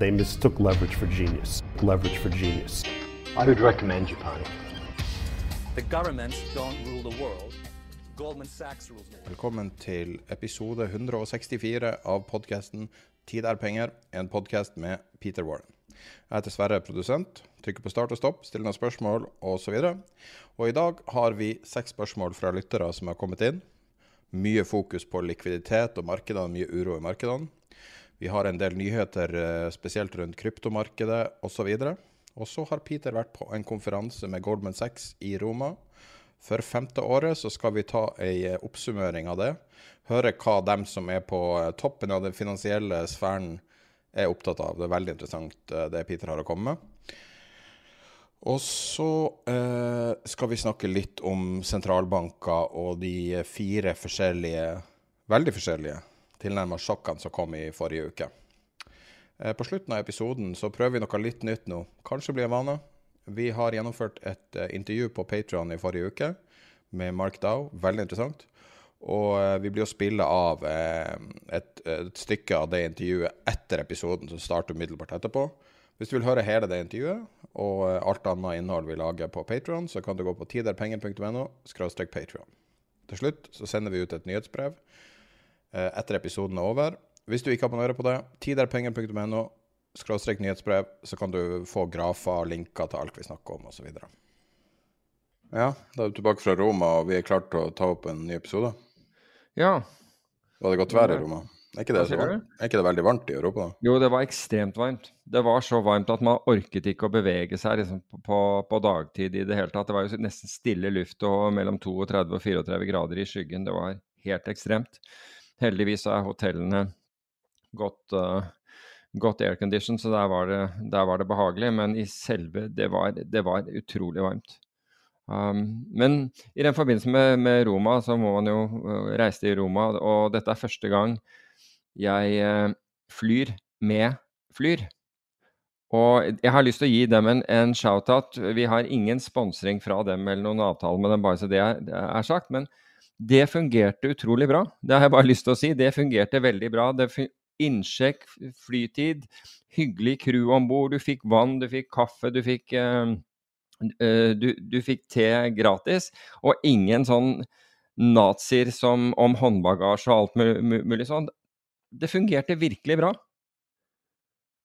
They mistook leverage for genius. Leverage for genius. I would recommend Japan. The governments don't rule the world. Goldman Sachs rules the world. Velkommen til episode 164 av podkasten Tid er penger, en podkast med Peter Warren. Jeg heter Sverre, produsent. Trykker på start og stopp, stiller noen spørsmål osv. Og, og i dag har vi seks spørsmål fra lyttere som har kommet inn. Mye fokus på likviditet og markedene, mye uro i markedene. Vi har en del nyheter eh, spesielt rundt kryptomarkedet osv. Og så har Peter vært på en konferanse med Goldman Sachs i Roma. For femte året så skal vi ta ei eh, oppsummering av det. Høre hva dem som er på eh, toppen av den finansielle sfæren er opptatt av. Det er veldig interessant det Peter har å komme med. Og så eh, skal vi snakke litt om sentralbanker og de fire forskjellige, veldig forskjellige, tilnærma sjokkene som kom i forrige uke. Eh, på slutten av episoden så prøver vi noe litt nytt nå. Kanskje blir en vane. Vi har gjennomført et eh, intervju på Patrion i forrige uke med Mark Dow. Veldig interessant. Og eh, vi blir å spille av et, et, stykke av det intervjuet etter episoden, som starter umiddelbart etterpå. Hvis du vil høre hele det intervjuet og alt annet innhold vi lager på Patrion, så kan du gå på tiderpenger.no. Til slutt så sender vi ut et nyhetsbrev etter episoden er over. Hvis du ikke abonnerer på det, tiderpenger.no skråstrek nyhetsbrev, så kan du få grafer og linker til alt vi snakker om osv. Ja, da er du tilbake fra Roma, og vi er klare til å ta opp en ny episode. Ja. Var det godt vær i Roma? Er ikke, det, så, er ikke det veldig varmt i Europa? da? Jo, det var ekstremt varmt. Det var så varmt at man orket ikke å bevege seg liksom, på, på, dagtid i det hele tatt. Det var jo nesten stille luft og mellom 32 og 34 grader i skyggen. Det var helt ekstremt. Heldigvis er hotellene godt, uh, godt aircondition, så der var, det, der var, det, behagelig. Men i selve Det var, det var utrolig varmt. Um, men i den forbindelse med, med, Roma, så må man jo uh, reise til Roma. Og dette er første gang jeg uh, flyr med Flyr. Og jeg har lyst til å gi dem en, en shout-out. Vi har ingen sponsring fra dem eller noen avtale med dem, bare så det er, det er, sagt. Men det fungerte utrolig bra. Det har jeg bare lyst til å si. Det fungerte veldig bra. Det Innsjekk, flytid, hyggelig crew om bord. Du fikk vann, du fikk kaffe, du fikk uh, du, du, fikk te gratis, og ingen sånn nazier som om håndbagasje og alt mulig sånn. Det fungerte virkelig bra.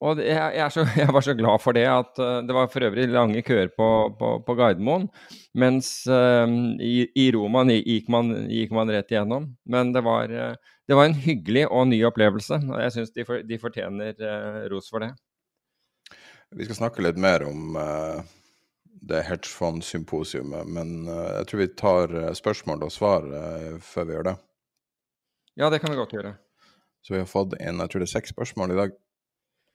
Og jeg, jeg, så, jeg, var så glad for det at uh, det var for øvrig lange køer på, på, på Gardermoen. Mens uh, i, i, Roma gikk man, gikk man, rett igjennom. Men det var, uh, det var, en hyggelig og ny opplevelse. Og jeg syns de, for, de, fortjener ros for det. Vi skal snakke litt mer om det hedgefondsymposiumet, men uh, jeg tror vi tar eh, spørsmål og svar eh, før vi gjør det. Ja, det kan vi godt gjøre. Så vi har fått inn jeg tror det er seks spørsmål i dag.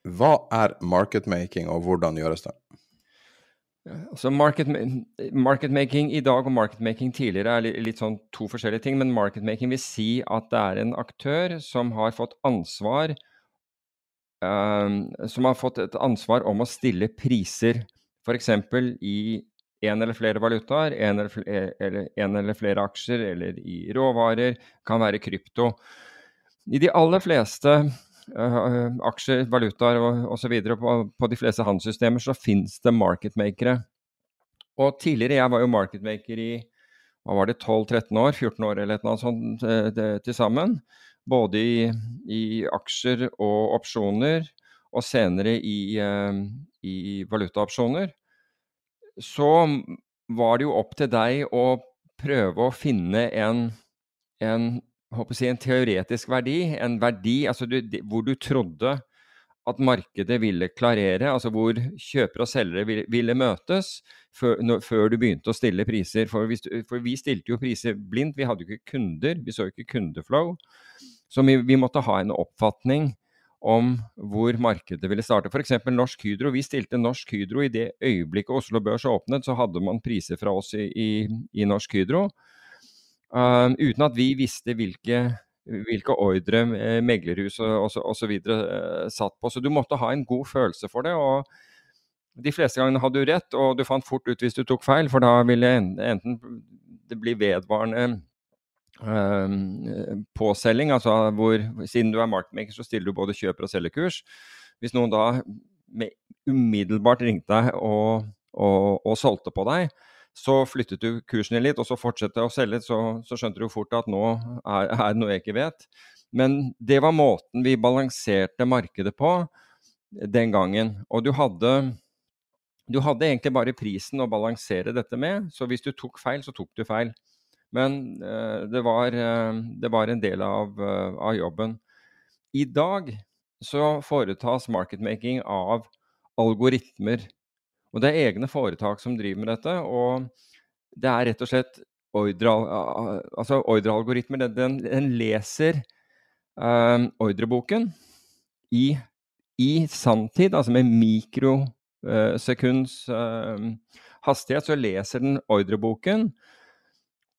Hva er marketmaking, og hvordan gjøres det? Altså market, marketmaking i dag og marketmaking tidligere er litt, sånn to forskjellige ting. Men marketmaking vil si at det er en aktør som har fått ansvar um, Som har fått et ansvar om å stille priser F.eks. i en eller flere valutaer, en eller, flere, eller, en eller flere aksjer, eller i råvarer, kan være krypto. I de aller fleste aksjer, valutaer osv. På, på de fleste handelssystemer så finnes det marketmakere. Og tidligere, jeg var jo marketmaker i hva var det, 12-13 år, 14 år eller noe sånt til sammen. Både i, i, aksjer og opsjoner, og senere i, i valutaopsjoner. Så var det jo opp til deg å prøve å finne en, en, si, en teoretisk verdi, en verdi altså du, hvor du trodde at markedet ville klarere, altså hvor kjøpere og selgere ville, ville møtes før, når, før, du begynte å stille priser. For, hvis, for, vi stilte jo priser blindt, vi hadde jo ikke kunder, vi så jo ikke kundeflow. Så vi, vi måtte ha en oppfatning om hvor markedet ville starte. F.eks. Norsk Hydro. Vi stilte Norsk Hydro i det øyeblikket Oslo Børs åpnet, så hadde man priser fra oss i, i, i Norsk Hydro. Uh, uten at vi visste hvilke, hvilke ordre eh, meglerhus osv. Uh, satt på. Så du måtte ha en god følelse for det. og De fleste gangene hadde du rett, og du fant fort ut hvis du tok feil, for da ville enten det bli vedvarende Ehm, påselging, altså hvor siden du er marketmaker, så stiller du både kjøper- og selgerkurs. Hvis noen da umiddelbart ringte deg og, og, og, solgte på deg, så flyttet du kursen litt, og så fortsatte å selge, så, så skjønte du fort at nå er, det noe jeg ikke vet. Men det var måten vi balanserte markedet på den gangen. Og du hadde, du hadde egentlig bare prisen å balansere dette med, så hvis du tok feil, så tok du feil. Men uh, det, var, uh, det, var, en del av, uh, av, jobben. I dag så foretas marketmaking av algoritmer. Og det er egne foretak som driver med dette. Og det er rett og slett ordre, altså ordrealgoritmer. Den, den, leser ordreboken i, i sanntid, altså med mikrosekunds hastighet, så leser den ordreboken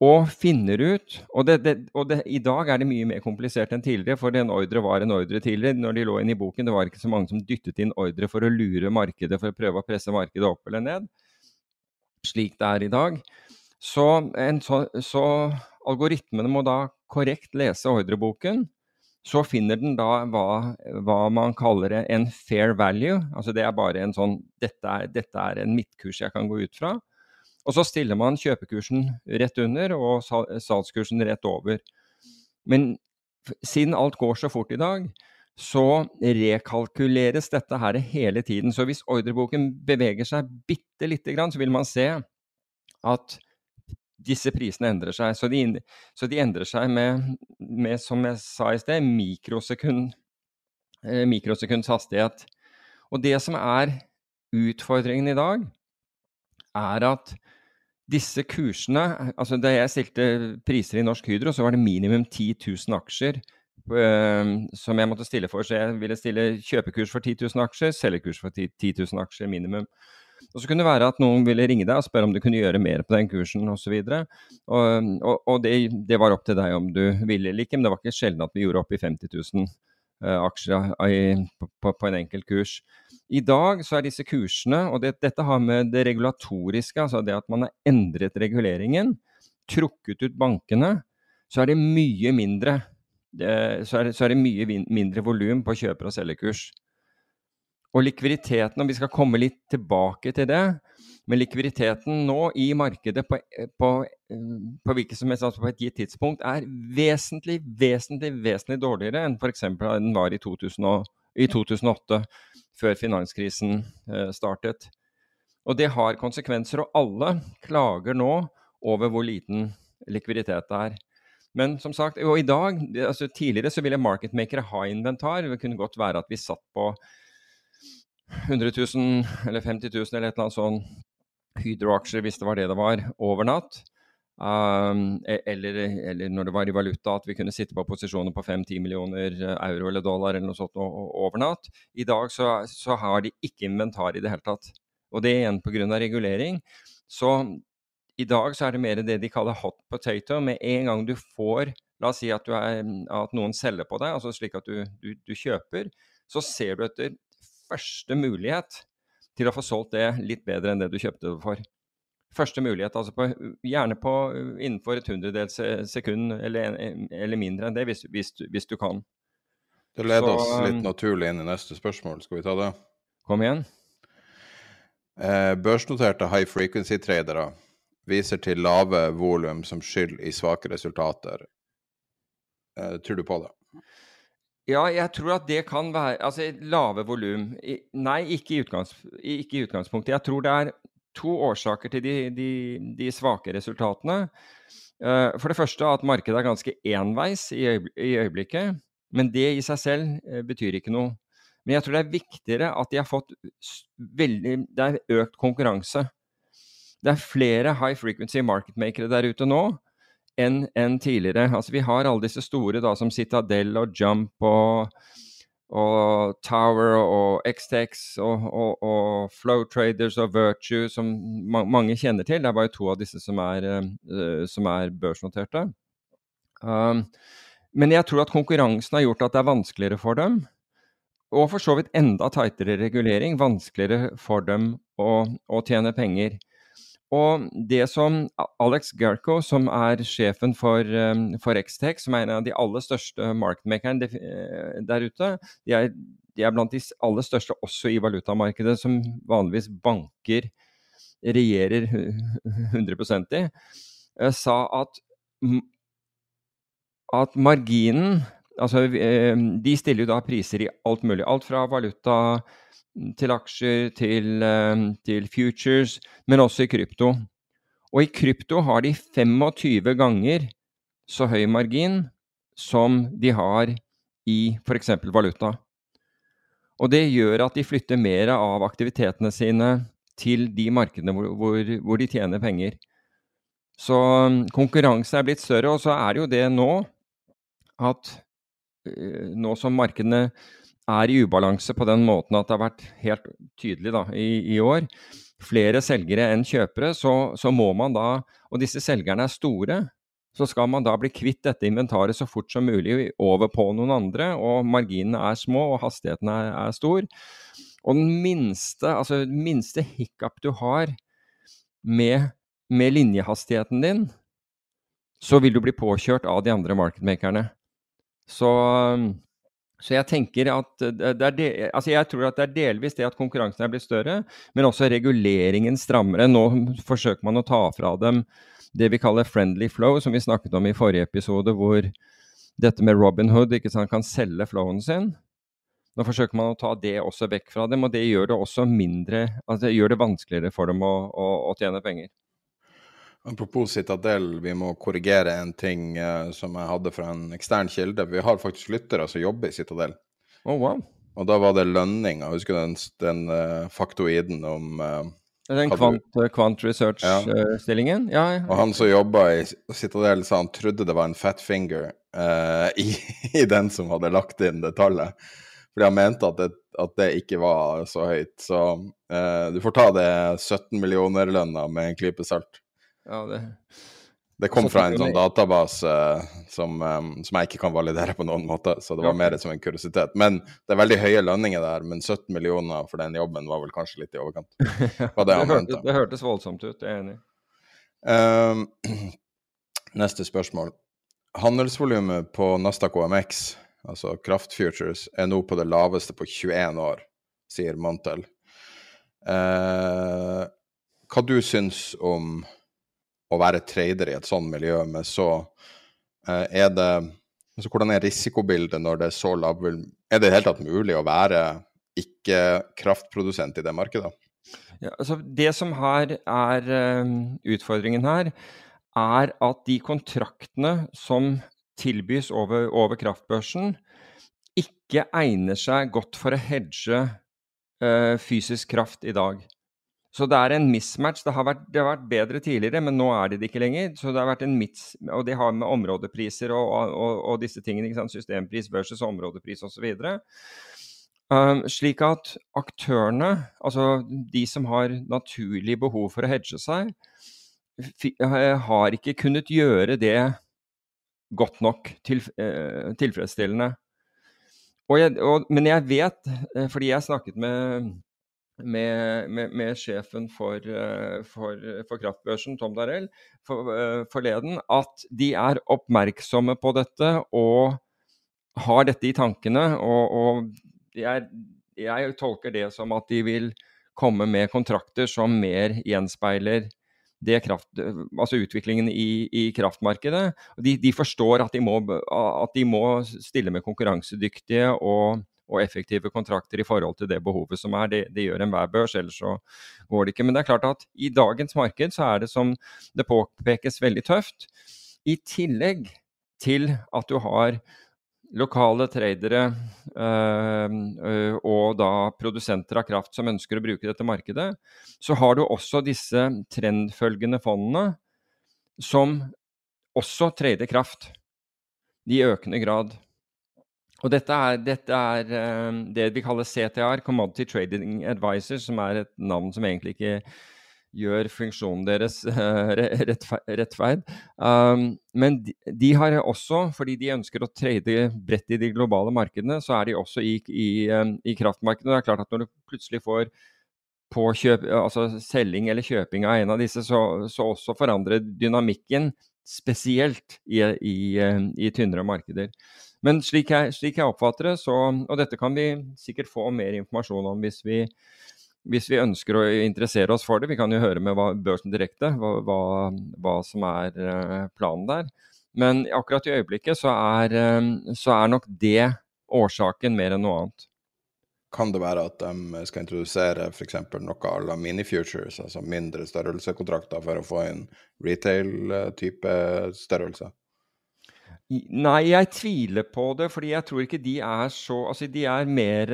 og finner ut Og, det, det, og det, i dag er det mye mer komplisert enn tidligere, for en ordre var en ordre tidligere. Når de lå inn i boken, det var ikke så mange som dyttet inn ordre for å lure markedet, for å prøve å presse markedet opp eller ned, slik det er i dag. Så, så, så algoritmene må da korrekt lese ordreboken. Så finner den da hva, hva, man kaller en fair value. Altså det er bare en sånn dette er, dette er en midtkurs jeg kan gå ut fra. Og så stiller man kjøpekursen rett under og salgskursen rett over. Men siden alt går så fort i dag, så rekalkuleres dette her hele tiden. Så hvis ordreboken beveger seg bitte lite grann, så vil man se at disse prisene endrer seg. Så de, så de endrer seg med, med, som jeg sa i sted, mikrosekund, eh, mikrosekunds hastighet. Og det som er utfordringen i dag, er at disse kursene altså Da jeg stilte priser i Norsk Hydro, så var det minimum 10 000 aksjer øh, som jeg måtte stille for. Så jeg ville stille kjøpekurs for 10 000 aksjer, selgekurs for 10 000 aksjer minimum. Og så kunne det være at noen ville ringe deg og spørre om du kunne gjøre mer på den kursen osv. Og, og, og, og det, det, var opp til deg om du ville eller ikke, men det var ikke sjelden at vi gjorde opp i 50 000 uh, aksjer i, på, på, en enkelt kurs. I dag så er disse kursene, og det, dette har med det regulatoriske, altså det at man har endret reguleringen, trukket ut bankene, så er det mye mindre så er så er det mye mindre volum på kjøper- og selgerkurs. Og likviditeten, og vi skal komme litt tilbake til det, men likviditeten nå i markedet på, på, på hvilket som helst altså på et gitt tidspunkt er vesentlig, vesentlig, vesentlig dårligere enn f.eks. den var i 2000 i 2008, før finanskrisen eh, startet. Og det har konsekvenser, og alle klager nå over hvor liten likviditet det er. Men som sagt, og i dag, altså tidligere så ville marketmakere ha inventar. Det kunne godt være at vi satt på 100 000 eller 50 000 eller et eller annet sånn Hydro-aksjer, hvis det var det det var, over natt. Um, e- eller, eller, når det var i valuta, at vi kunne sitte på posisjoner på 5-10 millioner eh, euro eller dollar eller noe sånt over natt. I dag så, så har de ikke inventar i det hele tatt. Og det er igjen pga. regulering. Så i dag så er det mer det de kaller hot potato. Med en gang du får La oss si at, er, at noen selger på deg, altså slik at du, du, du kjøper, så ser du etter første mulighet til å få solgt det litt bedre enn det du kjøpte det for første mulighet. altså på, Gjerne på, innenfor et hundredels sekund eller, eller, mindre enn det, hvis, hvis, hvis du kan. Det leder oss litt naturlig inn i neste spørsmål. Skal vi ta det? Kom igjen. Eh, børsnoterte high frequency-tradere viser til lave volum som skyld i svake resultater. Eh, tror du på det? Ja, jeg tror at det kan være Altså, lave volum Nei, ikke i, utgangs, ikke i, utgangspunktet. Jeg tror det er to årsaker til de, de, de svake resultatene. Uh, for det første at markedet er ganske enveis i, øyeblikket. Men det i seg selv uh, betyr ikke noe. Men jeg tror det er viktigere at de har fått veldig Det er økt konkurranse. Det er flere high frequency market-makere der ute nå enn en tidligere. Altså, vi har alle disse store da, som Citadel og Jump og, og Tower og XTX og, og, og, Flow Traders og Virtue, som ma mange kjenner til. Det er bare to av disse som er, uh, som er børsnoterte. Um, men jeg tror at konkurransen har gjort at det er vanskeligere for dem og for så vidt enda tightere regulering, vanskeligere for dem å, å tjene penger. Og det som Alex Gerko, som er sjefen for, um, for Xtech, som er en av de aller største marketmakerne eh, der ute, de er, de er, blant de aller største også i valutamarkedet, som vanligvis banker regjerer 100 i, eh, sa at, at marginen Altså, eh, de stiller jo da priser i alt mulig. Alt fra valuta til aksjer til, eh, til futures, men også i krypto. Og i krypto har de 25 ganger så høy margin som de har i f.eks. valuta. Og det gjør at de flytter mer av aktivitetene sine til de markedene hvor, hvor, hvor de tjener penger. Så mm, konkurranse er blitt større, og så er det jo det nå at Eh, nå som markedene er i ubalanse på den måten at det har vært helt tydelig da, i, i år, flere selgere enn kjøpere, så, så, må man da, og disse selgerne er store, så skal man da bli kvitt dette inventaret så fort som mulig over på noen andre, og marginene er små og hastigheten er, er stor. Og den minste, altså den minste hiccup du har med, med linjehastigheten din, så vil du bli påkjørt av de andre marketmakerne. Så, så jeg tenker at er de, altså jeg tror at det er delvis det at konkurransen er blitt større, men også reguleringen strammere. Nå forsøker man å ta fra dem det vi kaller friendly flow, som vi snakket om i forrige episode, hvor dette med Robin Hood ikke sant, kan selge flowen sin. Nå forsøker man å ta det også vekk fra dem, og det gjør det også mindre, altså det gjør det vanskeligere for dem å, å, å tjene penger. Apropos Citadel, vi må korrigere en ting uh, som jeg hadde fra en ekstern kilde. Vi har faktisk lyttere som jobber i Citadel. Oh, wow. Og da var det lønninga. Husker du den, den uh, faktoiden om uh, Den kvant, du... kvant research-stillingen? Ja. Ja, ja. Og han som jobba i Citadel, sa han trodde det var en fat finger i, i, den som hadde lagt inn det tallet. Fordi han mente at det, at det ikke var så høyt. Så du får ta det 17 millioner-lønna med en klype salt. Ja, det... det kom fra en sånn database uh, som, um, som, jeg ikke kan validere på noen måte, så det var mer som en kuriositet. Men det er veldig høye lønninger der, men 17 millioner for den jobben var vel kanskje litt i overkant. det, det, hørtes, det, hørtes voldsomt ut, jeg er enig. Um, neste spørsmål. Handelsvolumet på Nasdaq OMX, altså Kraft Futures, er nå på det laveste på 21 år, sier Montel. Uh, hva du syns om å være trader i et sånt miljø men så eh, Er det altså Hvordan er risikobildet når det er så lav Er det i det hele tatt mulig å være ikke-kraftprodusent i det markedet? Ja, altså det som her er uh, utfordringen her, er at de kontraktene som tilbys over, over kraftbørsen, ikke egner seg godt for å hedge uh, fysisk kraft i dag. Så det er en mismatch. Det har, vært, det har, vært, bedre tidligere, men nå er det det ikke lenger. Så det har vært en mits, Og det har med områdepriser og, og, og disse tingene. Systempris versus områdepris osv. Um, slik at aktørene, altså de som har naturlig behov for å hedge seg, eh, har ikke kunnet gjøre det godt nok til, uh, tilfredsstillende. Jeg, og, men jeg vet, eh, fordi jeg snakket med med, med, med, sjefen for, eh, for, for, kraftbørsen, Tom Darell, for, eh, forleden, at de er oppmerksomme på dette og har dette i tankene. Og, og jeg, jeg, tolker det som at de vil komme med kontrakter som mer gjenspeiler kraft, altså utviklingen i, i kraftmarkedet. De, de, forstår at de, må, at de, må, stille med konkurransedyktige og, og, effektive kontrakter i forhold til det behovet som er. Det, det gjør enhver børs, ellers så går det ikke. Men det er klart at i dagens marked så er det som det påpekes veldig tøft. I tillegg til at du har lokale tradere øh, og da produsenter av kraft som ønsker å bruke dette markedet, så har du også disse trendfølgende fondene som også trader kraft i økende grad. Og dette er, dette er øh, det vi kaller CTR, Commodity Trading Advisor, som er et navn som egentlig ikke gjør funksjonen deres rettferd. Um, men de, har også, fordi de ønsker å trade bredt i de globale markedene, så er de også i, i, um, i kraftmarkedet. Det er klart at når du plutselig får påkjøp, altså selging eller kjøping av en av disse, så, så også forandrer dynamikken spesielt i, i, i tynnere markeder. Men slik jeg, slik jeg, oppfatter det, så, og dette kan vi sikkert få mer informasjon om hvis vi hvis vi ønsker å interessere oss for det, vi kan jo høre med hva, Børsen direkte hva, hva, hva, som er uh, planen der. Men akkurat i øyeblikket så er, um, så er nok det årsaken mer enn noe annet. Kan det være at de skal introdusere f.eks. noe à la mini-futures, altså mindre størrelsekontrakter for å få en retail-type størrelse? Nei, jeg tviler på det, fordi jeg tror ikke de er så Altså, de er mer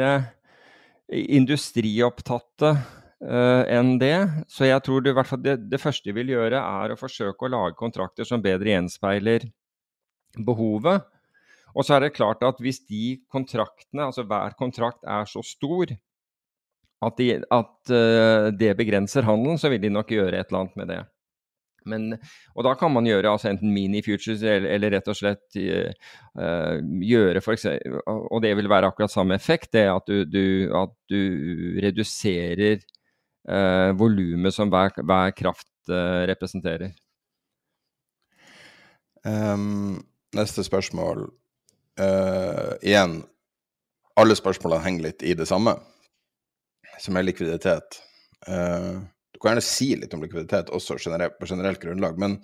industriopptatte uh, enn det. Så jeg tror det, det, det, første de vil gjøre, er å forsøke å lage kontrakter som bedre gjenspeiler behovet. Og så er det klart at hvis de kontraktene, altså hver kontrakt er så stor at, de, at uh, det begrenser handelen, så vil de nok gjøre et eller annet med det. Men, og da kan man gjøre altså enten mini-futures eller, eller, rett og slett uh, gjøre for eksempel, Og det vil være akkurat samme effekt, det at du, du, at du reduserer uh, volumet som hver, hver kraft uh, representerer. Um, neste spørsmål. Uh, igjen, alle spørsmålene henger litt i det samme, som er likviditet. Uh, du kan gjerne si litt om likviditet også generelt, på generelt grunnlag, men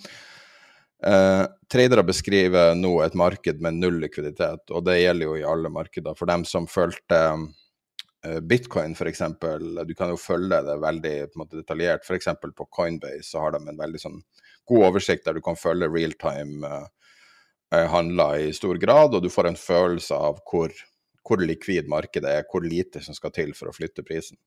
eh, tradere beskriver nå et marked med null likviditet, og det gjelder jo i alle markeder. For dem som fulgte eh, bitcoin, f.eks., du kan jo følge det veldig måte, detaljert. F.eks. på Coinbase så har de en veldig sånn god oversikt der du kan følge realtime eh, eh, handler i stor grad, og du får en følelse av hvor, hvor likvid markedet er, hvor lite som skal til for å flytte prisen.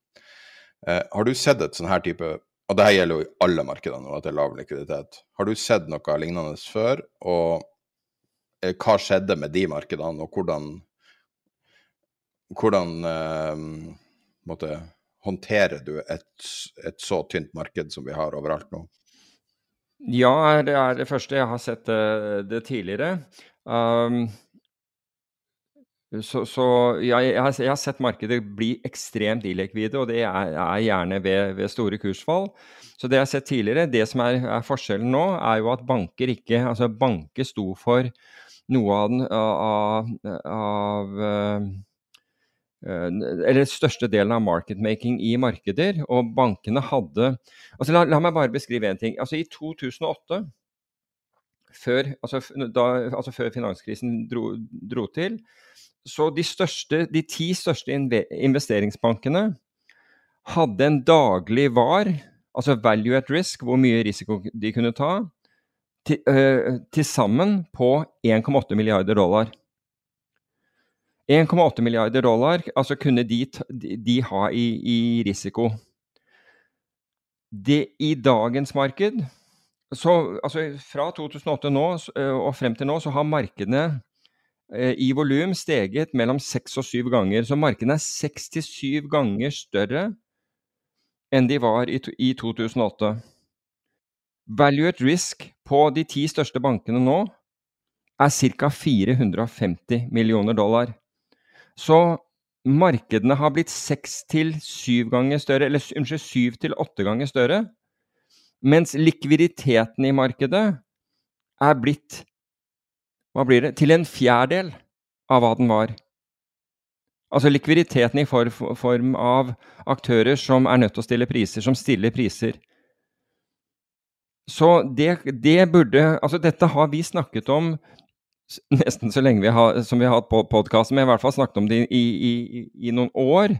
Eh, har du sett et sånn her type Og det her gjelder jo i alle markedene at det er lav likviditet. Har du sett noe lignende før? Og eh, hva skjedde med de markedene, og hvordan hvordan eh, måtte, håndterer du et, et, så tynt marked som vi har overalt nå? Ja, det er det første. Jeg har sett det, det tidligere. Um, så, så jeg, jeg, har, jeg, har, sett markedet bli ekstremt illikvide, og det er, er gjerne ved, ved, store kursfall. Så det jeg har sett tidligere, det som er, er, forskjellen nå, er jo at banker ikke Altså banker sto for noe av den av, av uh, eller største delen av marketmaking i markeder. Og bankene hadde altså La, la meg bare beskrive én ting. Altså I 2008, før, altså, da, altså før finanskrisen dro, dro til, så de, største, de ti største investeringsbankene hadde en daglig VAR, altså value at risk, hvor mye risiko de kunne ta, til, uh, sammen på 1,8 milliarder dollar. 1,8 milliarder dollar altså kunne de, de ha i, i, risiko. Det, I dagens marked så, altså Fra 2008 nå, og frem til nå så har markedene Eh, i volum steget mellom seks og syv ganger. Så markedene er seks til syv ganger større enn de var i, i 2008. Value at risk på de ti største bankene nå er ca. 450 millioner dollar. Så markedene har blitt seks til syv ganger større, eller unnskyld, syv til åtte ganger større, mens likviditeten i markedet er blitt hva blir det, til en fjerdedel av hva den var. Altså likviditeten i form av aktører som er nødt til å stille priser, som stiller priser. så det, det, burde Altså, dette har vi snakket om nesten så lenge vi har, som vi har hatt på podkasten, men i hvert fall snakket om det i, i, i, noen år.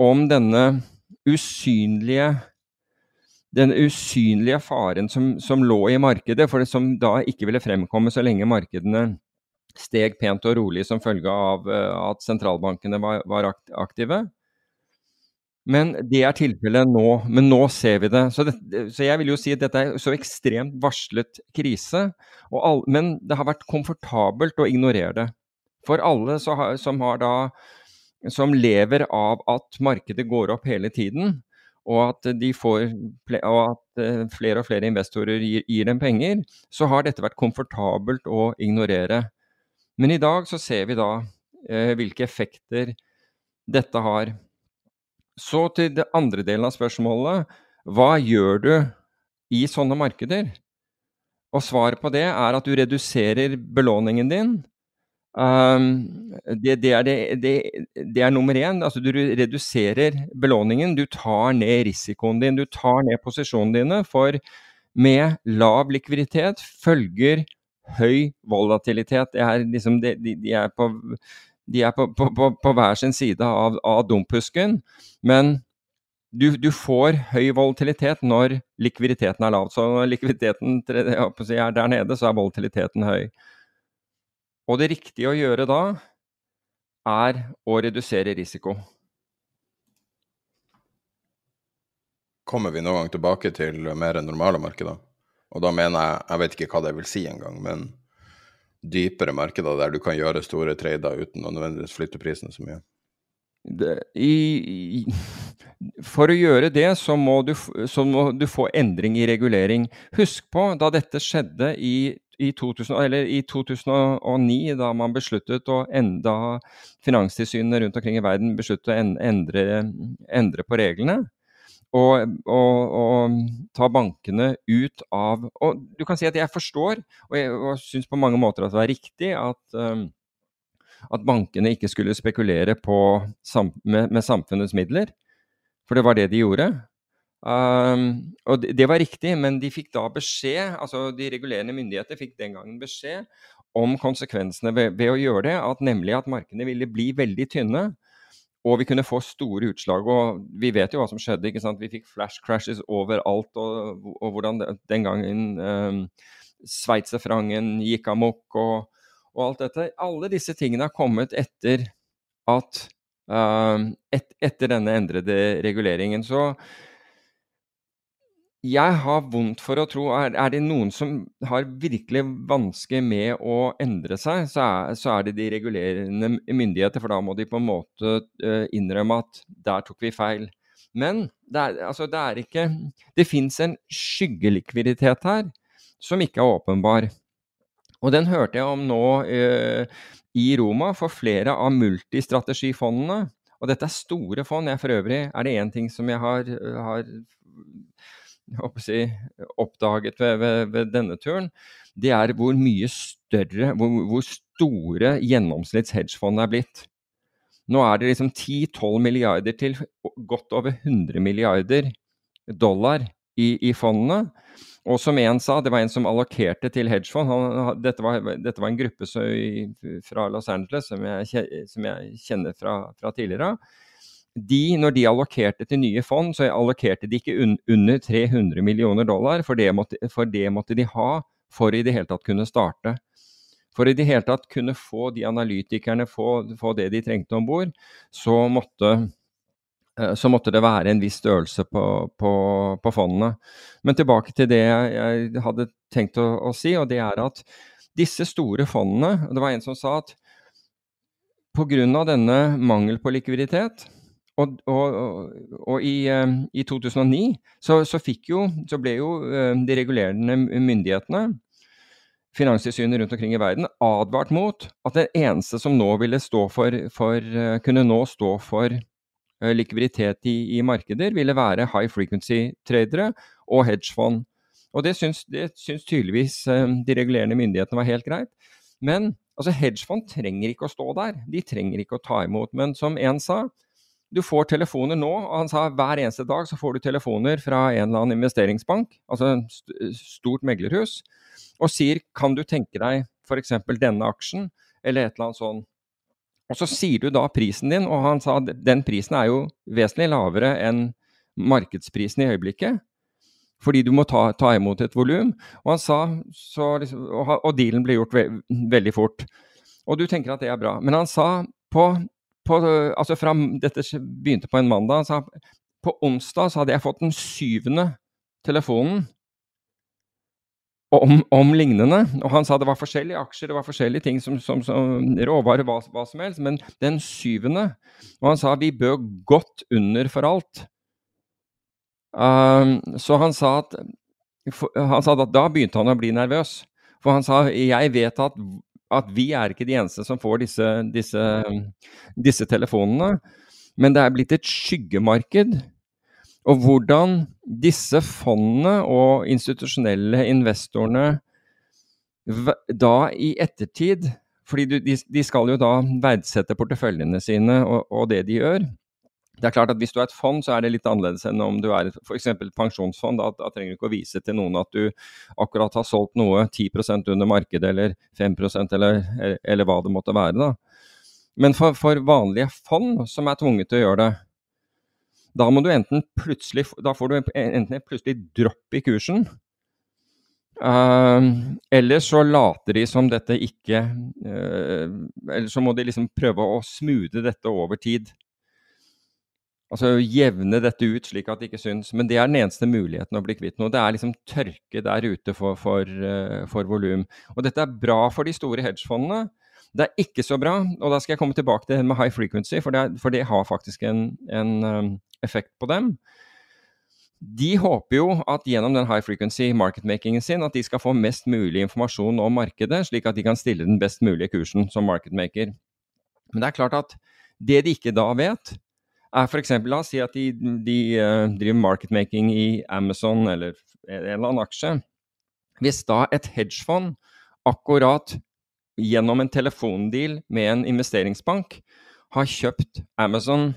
Om denne usynlige den usynlige faren som, som lå i markedet, for det som da ikke ville fremkomme så lenge markedene steg pent og rolig som følge av uh, at sentralbankene var, var aktive. Men det er tilfellet nå. Men nå ser vi det. Så, det. så, jeg vil jo si at dette er så ekstremt varslet krise. All, men det har vært komfortabelt å ignorere det. For alle har, som, har da, som lever av at markedet går opp hele tiden, og at, får, og at eh, flere og flere investorer gir, gir dem penger, så har dette vært komfortabelt å ignorere. Men i dag så ser vi da eh, hvilke effekter dette har. Så til det andre delen av spørsmålet. Hva gjør du i sånne markeder? Og svaret på det er at du reduserer belåningen din. Um, det, det, er det, det, er nummer én. Altså, du reduserer belåningen. Du tar ned risikoen din. Du tar ned posisjonene dine. For med lav likviditet følger høy volatilitet. Er liksom, de, de, er på de er på, på, på, hver sin side av, av dumphusken. Men du, du, får høy volatilitet når likviditeten er lav. Så når likviditeten er der nede, så er volatiliteten høy. Og det riktige å gjøre da er å redusere risiko. Kommer vi noen gang tilbake til mer normale markeder? Og da mener jeg Jeg vet ikke hva det vil si engang, men dypere markeder der du kan gjøre store trader uten å nødvendigvis flytte prisen så mye? Det, i, for å gjøre det, så må, du, så må, du, få endring i regulering. Husk på da dette skjedde i, i, 2000, i 2009, da man besluttet å enda Finanstilsynene rundt omkring i verden besluttet å endre, endre på reglene og, og, og, ta bankene ut av Og du kan si at jeg forstår, og jeg og syns på mange måter at det var riktig at, um, at bankene ikke skulle spekulere på, med, med, samfunnets midler. For det var det de gjorde. Um, og det, det, var riktig, men de fikk da beskjed, altså de regulerende myndigheter fikk den gangen beskjed om konsekvensene ved, ved å gjøre det, at nemlig at markedene ville bli veldig tynne. Og vi kunne få store utslag. Og vi vet jo hva som skjedde. ikke sant? Vi fikk flash crashes overalt. Og, og hvordan den gangen um, sveitserfrangen gikk amok og, og, alt dette. Alle disse tingene har kommet etter at et, Etter denne endrede reguleringen. Så jeg har vondt for å tro er, er, det noen som har virkelig vansker med å endre seg, så er, så er, det de regulerende myndigheter. For da må de på en måte uh, innrømme at der tok vi feil. Men det er, altså, det er ikke Det fins en skyggelikviditet her som ikke er åpenbar. Og den hørte jeg om nå uh, i Roma for flere av multistrategifondene. Og dette er store fond. Jeg for øvrig er det én ting som jeg har, har si, oppdaget ved, ved, ved, denne turen, det er hvor mye større, hvor, hvor store gjennomsnitts hedgefond er blitt. Nå er det liksom 10-12 milliarder til godt over 100 milliarder dollar i, i fondene. Og som en sa, det var en som allokerte til hedgefond. Han, dette, var, dette, var, en gruppe så, fra Los Angeles som jeg, som jeg kjenner fra, fra tidligere de, når de allokerte til nye fond, så allokerte de ikke un under 300 millioner dollar, for det, måtte, for det måtte de ha for i det hele tatt kunne starte. For i det hele tatt kunne få de analytikerne få, få det de trengte om bord, så, eh, så, måtte det være en viss størrelse på, på, på, fondene. Men tilbake til det jeg hadde tenkt å, å si, og det er at disse store fondene Det var en som sa at pga. denne mangel på likviditet, og, og, og i, eh, i, 2009 så, så, jo, så, ble jo eh, de regulerende myndighetene, Finanstilsynet rundt omkring i verden, advart mot at det eneste som nå ville stå for, for eh, kunne nå stå for likviditet i, i, markeder, ville være high frequency-tradere og hedgefond. Og det syns, det syns tydeligvis de regulerende myndighetene var helt greit. Men altså, hedgefond trenger ikke å stå der. De trenger ikke å ta imot. Men som en sa, du får telefoner nå, og han sa hver eneste dag så får du telefoner fra en eller annen investeringsbank, altså en stort meglerhus, og sier kan du tenke deg f.eks. denne aksjen, eller et eller annet sånn. Og så sier du da prisen din, og han sa at den prisen er jo vesentlig lavere enn markedsprisen i øyeblikket. Fordi du må ta, ta imot et volum. Og han sa, så liksom, og, og, dealen ble gjort ve veldig fort. Og du tenker at det er bra. Men han sa på, på altså fra, Dette begynte på en mandag. Han sa på onsdag så hadde jeg fått den syvende telefonen om, om, lignende. Og han sa det var forskjellige aksjer, det var forskjellige ting som, som, som råvarer, hva, hva, som helst. Men den syvende Og han sa vi bød godt under for alt. Um, så han sa at han sa at da begynte han å bli nervøs. For han sa jeg vet at, at vi er ikke de eneste som får disse, disse, disse telefonene. Men det er blitt et skyggemarked og hvordan disse fondene og institusjonelle investorene da i ettertid fordi de, skal jo da verdsette porteføljene sine og, det de gjør. Det er klart at Hvis du er et fond, så er det litt annerledes enn om du er f.eks. pensjonsfond. Da, da, trenger du ikke å vise til noen at du akkurat har solgt noe 10% under markedet, eller 5% eller, eller hva det måtte være. da. Men for, for vanlige fond som er tvunget til å gjøre det, da må du enten plutselig Da får du enten et plutselig dropp i kursen. Uh, eller så later de som dette ikke uh, Eller så må de liksom prøve å smoothe dette over tid. Altså jevne dette ut slik at det ikke syns. Men det er den eneste muligheten å bli kvitt noe. Det er liksom tørke der ute for, for, uh, for volum. Og dette er bra for de store hedgefondene. Det er ikke så bra, og da skal jeg komme tilbake til det med high frequency, for det, for det har faktisk en, en um, effekt på dem. De håper jo at gjennom den high frequency marketmakingen sin at de skal få mest mulig informasjon om markedet, slik at de kan stille den best mulige kursen som marketmaker. Men det er klart at det de ikke da vet, er f.eks. La oss si at de, de uh, driver marketmaking i Amazon eller en eller annen aksje. Hvis da et hedgefond akkurat gjennom en telefondeal med en investeringsbank har kjøpt Amazon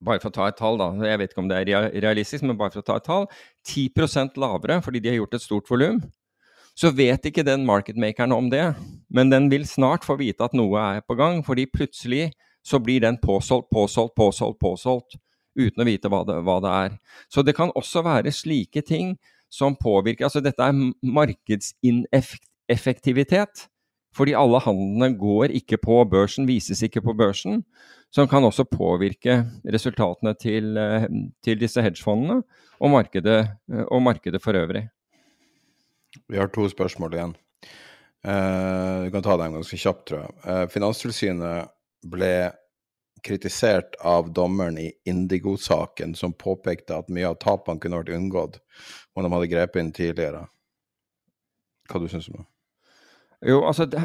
bare for å ta et tall, da, jeg vet ikke om det er realistisk, men bare for å ta et tall, 10% lavere fordi de har gjort et stort volum, så vet ikke den marketmakeren om det. Men den vil snart få vite at noe er på gang, fordi plutselig så blir den påsolgt, påsolgt, påsolgt, påsolgt, uten å vite hva det, hva det er. Så det kan også være slike ting som påvirker Altså dette er markedsineffektivitet. Fordi alle handlene går ikke på børsen, vises ikke på børsen som kan også påvirke resultatene til, eh, til disse hedgefondene og markedet, eh, og markedet, for øvrig. Vi har to spørsmål igjen. Uh, vi kan ta dem ganske kjapt, tror jeg. Finanstilsynet ble kritisert av dommeren i Indigo-saken, som påpekte at mye av tapene kunne vært unngått om de hadde grepet inn tidligere. Hva du syns du om det? Jo, altså, det,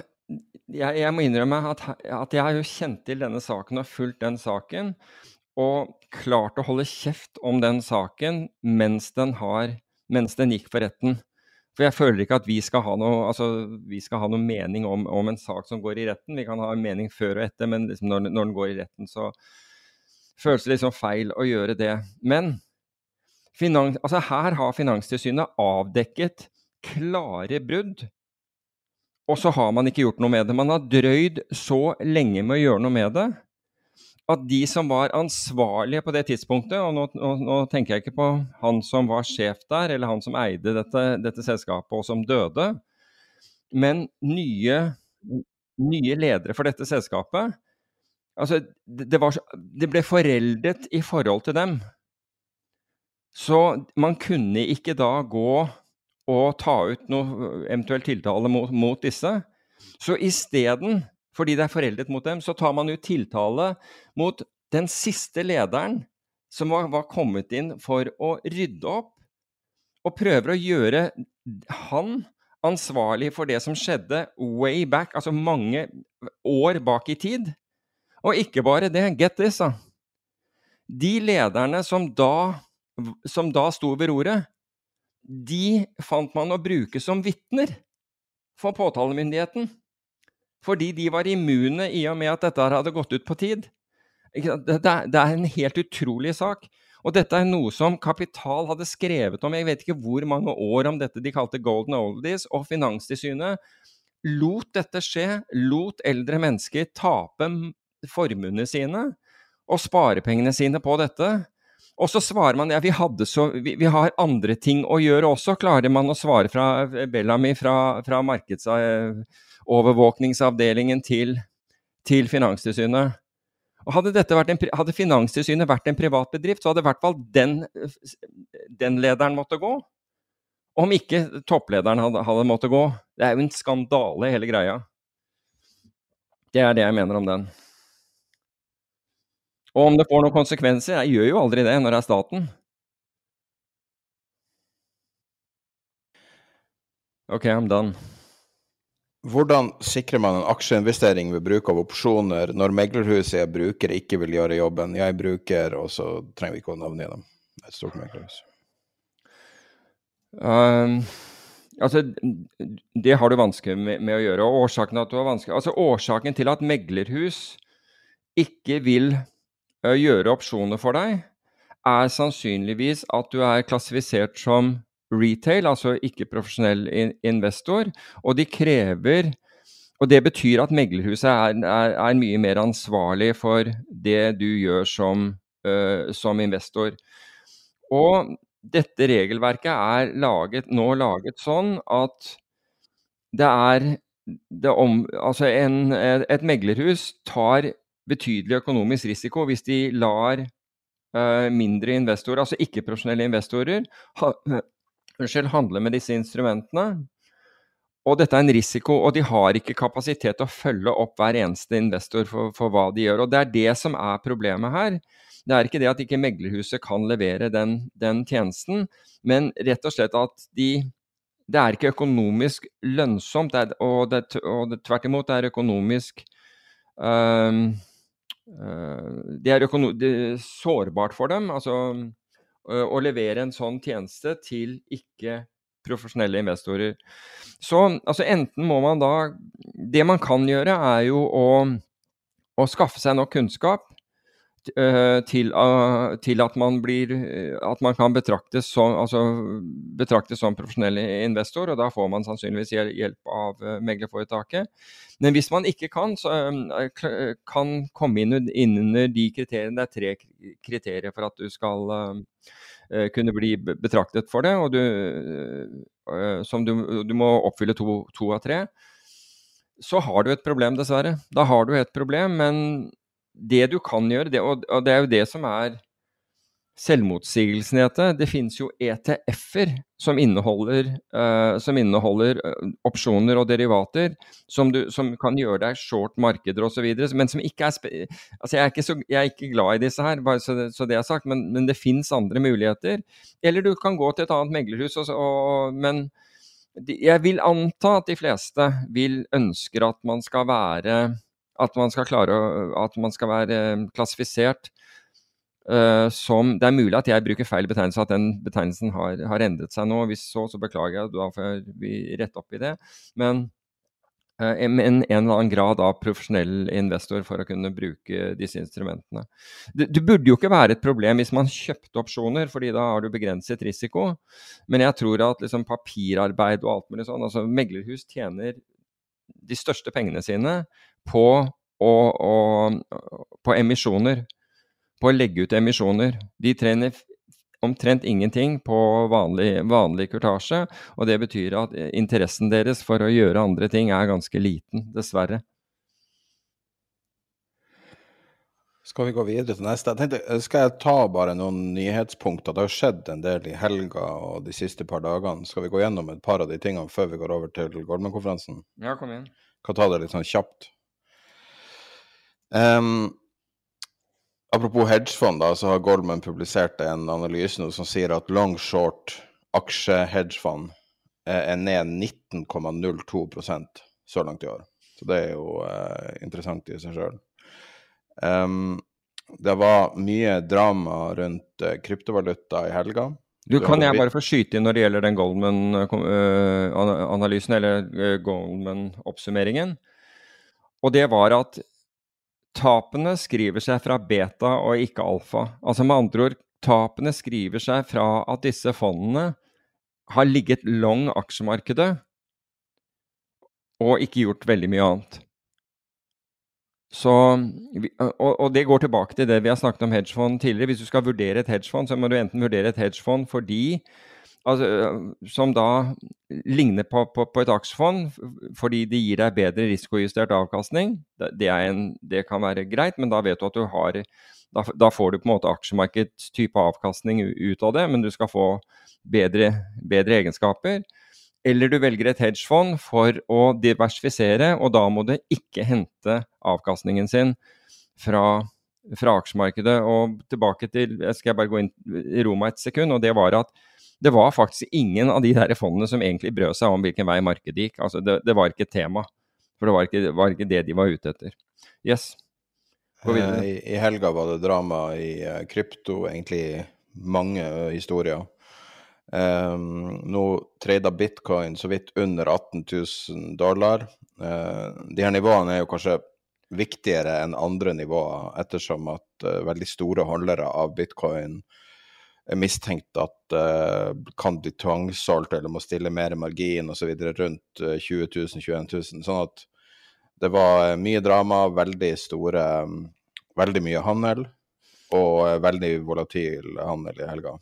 jeg, jeg, må innrømme at, at, jeg har jo kjent til denne saken og fulgt den saken. Og klart å holde kjeft om den saken mens den, har, mens den gikk for retten. For jeg føler ikke at vi skal ha noe, altså, skal ha noe mening om, om, en sak som går i retten. Vi kan ha en mening før og etter, men liksom når, når, den går i retten, så føles det liksom feil å gjøre det. Men finans, altså her har Finanstilsynet avdekket klare brudd og så har man ikke gjort noe med det. Man har drøyd så lenge med å gjøre noe med det at de som var ansvarlige på det tidspunktet, og nå, nå, nå tenker jeg ikke på han som var sjef der, eller han som eide dette, dette selskapet og som døde, men nye, nye ledere for dette selskapet Altså, det, var, det ble foreldet i forhold til dem. Så man kunne ikke da gå å ta ut noe eventuell tiltale mot, mot disse. Så isteden, fordi det er foreldet mot dem, så tar man ut tiltale mot den siste lederen som var, var kommet inn for å rydde opp, og prøver å gjøre han ansvarlig for det som skjedde way back, altså mange år bak i tid. Og ikke bare det, get this, da. De lederne som da, som da sto ved roret, de fant man å bruke som vitner for påtalemyndigheten. Fordi de var immune i og med at dette hadde gått ut på tid. Det, er en helt utrolig sak. Og dette er noe som Kapital hadde skrevet om jeg vet ikke hvor mange år om dette de kalte golden oldies, og Finanstilsynet lot dette skje, lot eldre mennesker tape formuene sine og sparepengene sine på dette. Og så svarer man ja, vi, så, vi, vi, har andre ting å gjøre også, klarer man å svare fra Bellamy fra, fra markedsovervåkningsavdelingen til, til Finanstilsynet. Og hadde, en, hadde, Finanstilsynet vært en privat bedrift, så hadde i hvert fall den, den lederen måttet gå. Om ikke topplederen hadde, hadde måttet gå. Det er jo en skandale, hele greia. Det er det jeg mener om den. Og om det får noen konsekvenser Jeg gjør jo aldri det når det er staten. OK, I'm done. Hvordan sikrer man en aksjeinvestering ved bruk av opsjoner når meglerhuset jeg bruker, ikke vil gjøre jobben? Jeg bruker, og så trenger vi ikke å navngi dem. Et stort meglerhus. Um, altså, det har du vanskelig med, med, å gjøre. Og årsaken, at du har altså, årsaken til at meglerhus ikke vil gjøre opsjoner for deg, er sannsynligvis at du er klassifisert som retail, altså ikke-profesjonell investor, og de krever og Det betyr at meglerhuset er, er, er, mye mer ansvarlig for det du gjør som, uh, som investor. Og dette regelverket er laget, nå laget sånn at det er det om, altså en, Et meglerhus tar betydelig økonomisk risiko hvis de lar uh, mindre investorer, altså ikke-profesjonelle investorer, ha, unnskyld, handle med disse instrumentene. Og dette er en risiko, og de har ikke kapasitet til å følge opp hver eneste investor for, for, hva de gjør. Og det er det som er problemet her. Det er ikke det at ikke meglerhuset kan levere den, den tjenesten, men rett og slett at de Det er ikke økonomisk lønnsomt, og, det, og det, tvert imot, det er økonomisk øh, Det er, sårbart for dem. altså å levere en sånn tjeneste til ikke-profesjonelle investorer. Så altså enten må man da Det man kan gjøre, er jo å, å skaffe seg nok kunnskap til, uh, til, at man blir At man kan betraktes som, altså, betraktes som profesjonell investor, og da får man sannsynligvis hjelp av uh, meglerforetaket. Men hvis man ikke kan, så kan komme inn, under de kriteriene. Det er tre kriterier for at du skal Eh, kunne bli betraktet for det, og du, eh, som du, du må oppfylle to, to, av tre, så har du et problem, dessverre. Da har du et problem, men det du kan gjøre, det, og, det er jo det som er selvmotsigelsen i dette. Det finnes jo ETF-er som inneholder, uh, som inneholder uh, opsjoner og derivater som, du, som, kan gjøre deg short markeder osv., men som ikke er altså jeg er ikke, så, jeg er ikke glad i disse her, bare så det, så det er sagt, men, men det fins andre muligheter. Eller du kan gå til et annet meglerhus, og, og, men de, jeg vil anta at de fleste vil ønsker at man skal være at man skal klare at man skal være klassifisert Uh, som Det er mulig at jeg bruker feil betegnelse, at den betegnelsen har, har endret seg nå. Hvis så, så beklager jeg, da får vi rette opp i det. Men uh, en, en, eller annen grad av profesjonell investor for å kunne bruke disse instrumentene. Det, det, burde jo ikke være et problem hvis man kjøpte opsjoner, fordi da har du begrenset risiko. Men jeg tror at liksom, papirarbeid og alt mulig sånn altså Meglerhus tjener de største pengene sine på, å, å, på emisjoner på å legge ut emisjoner. De trener omtrent ingenting på vanlig, vanlig kurtasje, og det betyr at interessen deres for å gjøre andre ting er ganske liten, dessverre. Skal vi gå videre til neste? Jeg tenkte, Skal jeg ta bare noen nyhetspunkter? Det har skjedd en del i helga og de siste par dagene. Skal vi gå gjennom et par av de tingene før vi går over til Goldman-konferansen? Ja, kom igjen. Kan ta det litt sånn kjapt. Um, Apropos hedgefond, da, så har Goldman publisert en analyse nå som sier at long short aksjehedgefond er ned 19,02% så langt i år. Så det er jo uh, interessant i seg sjøl. Um, det var mye drama rundt uh, kryptovaluta i helga. Du, kan jeg bare få skyte inn når det gjelder den Goldman-analysen, uh, eller Goldman-oppsummeringen? Og det var at tapene skriver seg fra beta og ikke alfa. Altså med andre ord, tapene skriver seg fra at disse fondene har ligget long aksjemarkedet og ikke gjort veldig mye annet. Så, og, det går tilbake til det vi har snakket om hedgefond tidligere. Hvis du skal vurdere et hedgefond, så må du enten vurdere et hedgefond fordi altså, som da ligner på, på, på, et aksjefond fordi de gir deg bedre risikojustert avkastning. Det, en, det, kan være greit, men da vet du at du har Da, da får du på en måte aksjemarkedstype avkastning ut av det, men du skal få bedre, bedre egenskaper. Eller du velger et hedgefond for å diversifisere, og da må du ikke hente avkastningen sin fra, fra aksjemarkedet. Og tilbake til jeg skal bare gå inn i Roma et sekund, og det var at det var faktisk ingen av de der fondene som egentlig brød seg om hvilken vei markedet gikk. Altså det, det var ikke et tema. For det var ikke, var ikke, det de var ute etter. Yes. Eh, I, I, helga var det drama i uh, krypto, egentlig mange uh, historier. Um, nå trada bitcoin så vidt under 18 000 dollar. Uh, de her nivåene er jo kanskje viktigere enn andre nivåer, ettersom at uh, veldig store holdere av bitcoin mistenkt at uh, kan bli tvangssolgt eller må stille mer margin osv. rundt 20 000, 21 000. Sånn at det var mye drama, veldig store um, Veldig mye handel og veldig volatil handel i helga.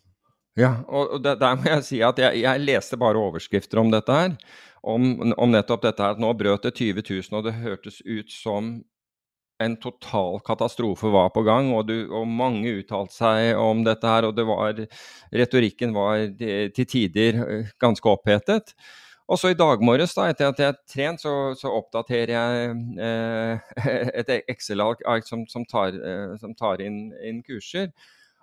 Ja, og der, der må jeg si at jeg, jeg, leste bare overskrifter om dette her. Om, om, nettopp dette her. At nå brøt det 20 000, og det hørtes ut som en total katastrofe var på gang. Og, du, og mange uttalte seg om dette her, og det var, retorikken var til tider eh, ganske opphetet. Og så i dag morges, da, etter at jeg har trent, så, så oppdaterer jeg eh, et Excel-ark som, som, eh, som tar inn, inn kurser.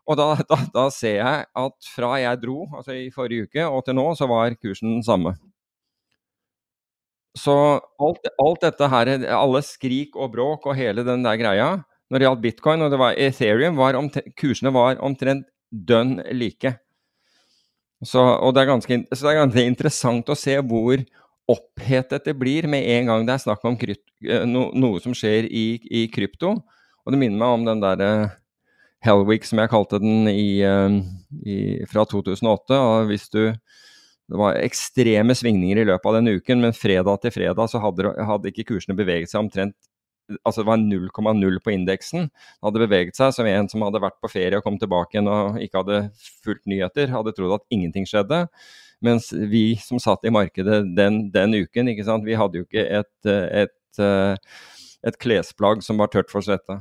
Og da, da, da, ser jeg at fra jeg dro, altså i forrige uke, og til nå, så var kursen den samme. Så alt, alt, dette her, alle skrik og bråk og hele den der greia når det gjaldt bitcoin og det var Ethereum, var kursene var omtrent dønn like. Så, og det er, ganske, så det er ganske interessant å se hvor opphetet det blir med en gang det er snakk om krypt, eh, no, noe som skjer i, i, krypto. Og det minner meg om den derre Hellweek, som jeg kalte den i, eh, i, fra 2008. og hvis du det var ekstreme svingninger i løpet av den uken, men fredag til fredag så hadde, hadde ikke kursene beveget seg omtrent altså Det var 0,0 på indeksen. Det hadde beveget seg som en som hadde vært på ferie og kom tilbake igjen og ikke hadde fulgt nyheter, hadde trodd at ingenting skjedde. Mens vi som satt i markedet den, den uken, vi hadde jo ikke et, et, et, eh, klesplagg som var tørt for svette.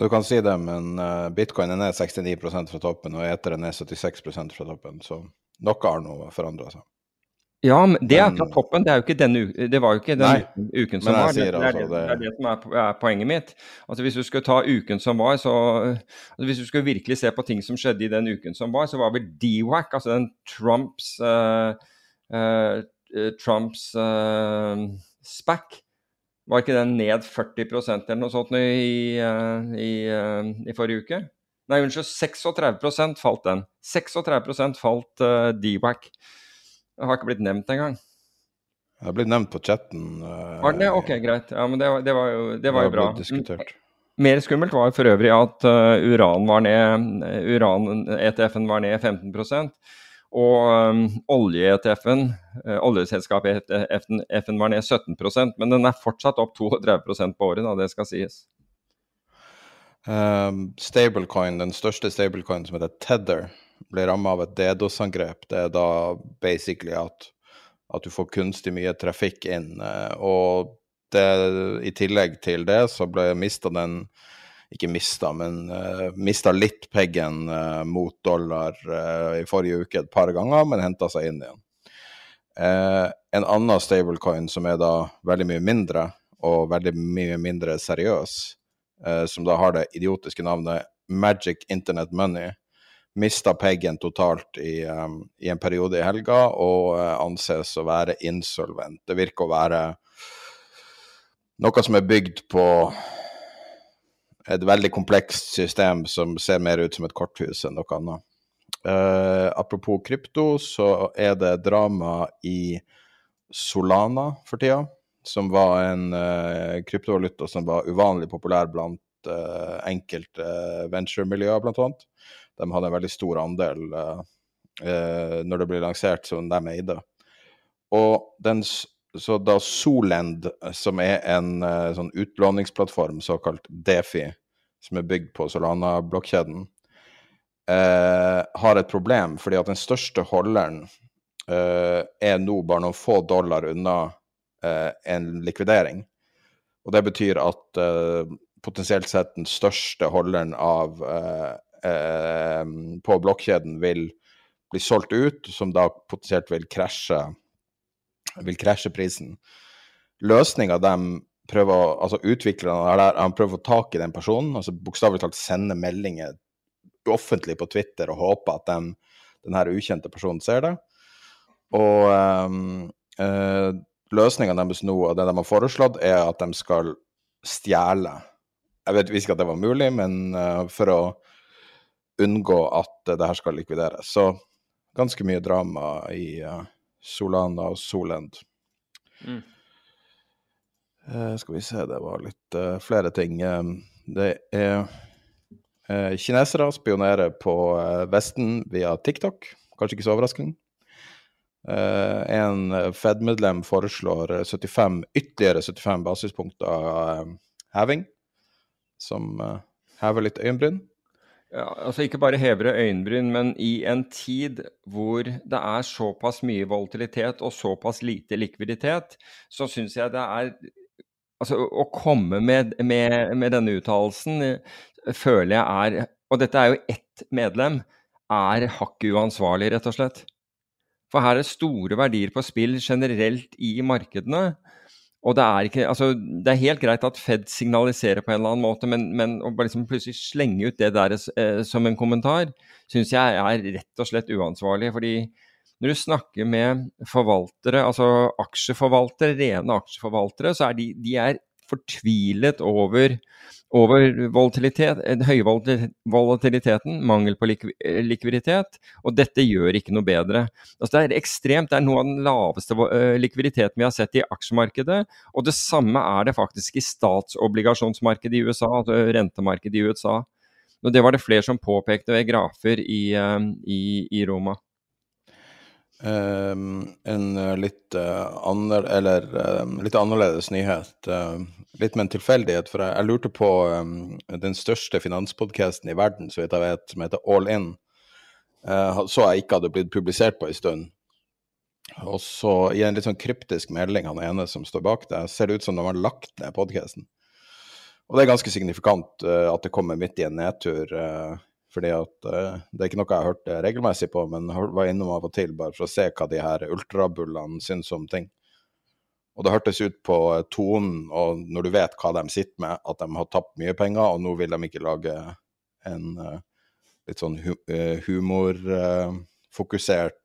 Du kan si det, men uh, bitcoin er ned 69% fra toppen, og eter er ned 76% fra toppen. Så noe har nå forandra seg. Ja, men det er fra toppen. Det, er jo ikke denne, det var jo ikke den nei, uken som var. Det, det, er altså, det, er det, som er, er, poenget mitt. Altså Hvis du skulle ta uken som var, så altså, Hvis du skulle virkelig se på ting som skjedde i den uken som var, så var vel DWAC, altså den Trumps uh, uh, Trumps uh, SPAC var ikke den ned 40 eller noe sånt i, eh, i, eh, i forrige uke? Nei, unnskyld, 36% falt den. 36% falt uh, DWAC. Det har ikke blitt nevnt engang. Det har blitt nevnt på chatten. Uh, var det? Ok, greit. Ja, men det, det var jo, det var jo bra. Diskutert. Mer skummelt var for øvrig at uh, uran var ned, uran-ETF-en var ned 15 og um, olje-ETF-en, uh, oljeselskapet-ETF-en var ned 17% men den er fortsatt opp 32% på året, da, det skal sies. Um, stablecoin, den største stablecoin som heter Tether, ble rammet av et DDoS-angrep. Det er da basically at, at, du får kunstig mye trafikk inn. Uh, og det, i tillegg til det så ble mista den ikke mista, men uh, eh, mista litt peggen uh, mot dollar uh, i forrige uke et par ganger, men henta seg inn igjen. Uh, en annen stablecoin som er da veldig mye mindre, og veldig mye mindre seriøs, som da har det idiotiske navnet Magic Internet Money, mista peggen totalt i, um, i, en periode i helga og anses å være insolvent. Det virker å være noe som er bygd på et veldig komplekst system som ser mer ut som et korthus enn noe annet. Uh, apropos krypto, så er det drama i Solana for tida. Som var en uh, kryptovaluta som var uvanlig populær blant uh, enkelte uh, venturemiljøer, annet. De hadde en veldig stor andel når det ble lansert, som de eide. Og den, så da Solend, som er en sånn utlåningsplattform, såkalt Defi, som er bygd på Solana-blokkjeden, har et problem, fordi at den største holderen er nå bare noen få dollar unna en likvidering. Og det betyr at eh, potensielt sett den største holderen av eh, på blokkjeden vil bli solgt ut, som da potensielt vil krasje, vil krasje prisen. Løsninga de prøver altså utviklerne han prøver å få tak i den personen, altså bokstavelig talt sende meldinger offentlig på Twitter og håpe at den, den ukjente personen ser det. Og uh, løsninga deres nå, og det de har foreslått, er at de skal stjele. Jeg vet, visste ikke at det var mulig, men uh, for å unngå at uh, det her skal likvideres. Så ganske mye drama i uh, Solana og Solend. Mm. Skal vi se, det var litt flere ting. det er Kinesere spionerer på Vesten via TikTok. Kanskje ikke så overraskende. Uh, en Fed-medlem foreslår 75, ytterligere 75 basispunkter uh, heving, som uh, hever litt øyenbryn. Ja, altså Ikke bare hever øyenbryn, men i en tid hvor det er såpass mye volatilitet og såpass lite likviditet, så syns jeg det er Altså, å komme med, med, med denne uttalelsen føler jeg er Og dette er jo ett medlem. Er hakket uansvarlig, rett og slett. For her er store verdier på spill generelt i markedene. Og det er, ikke, altså, det er helt greit at Fed signaliserer på en eller annen måte, men, men å liksom plutselig slenge ut det der eh, som en kommentar, syns jeg er rett og slett uansvarlig. fordi når du snakker med forvaltere, altså aksjeforvaltere, rene aksjeforvaltere, så er de, de er fortvilet over over den høye volatiliteten, mangel på likviditet, og dette gjør ikke noe bedre. Altså det er ekstremt, det er noe av den laveste eh, likviditeten vi har sett i aksjemarkedet, og det samme er det faktisk i statsobligasjonsmarkedet i USA, altså rentemarkedet i USA. Og Det var det flere som påpekte ved grafer i, eh, i, i Roma. Um, en eh, litt, uh, anner, eller, um, litt, annerledes nyhet. Uh, litt med en tilfeldighet, for jeg, jeg lurte på um, den største finanspodkasten i verden, så vidt jeg vet, som heter All In. Uh, så jeg ikke hadde blitt publisert på en stund. Og så i en litt sånn kryptisk melding, han ene som står bak det, ser det ut som de har lagt ned podkasten. Og det er ganske signifikant at det kommer midt i en nedtur. Uh, fordi at uh, Det er ikke noe jeg har hørt det regelmessig på, men var innom av og til bare for å se hva de her ultrabullene syns om ting. Og det hørtes ut på uh, tonen, og når du vet hva de sitter med, at de har tapt mye penger, og nå vil de ikke lage en uh, litt sånn hu humorfokusert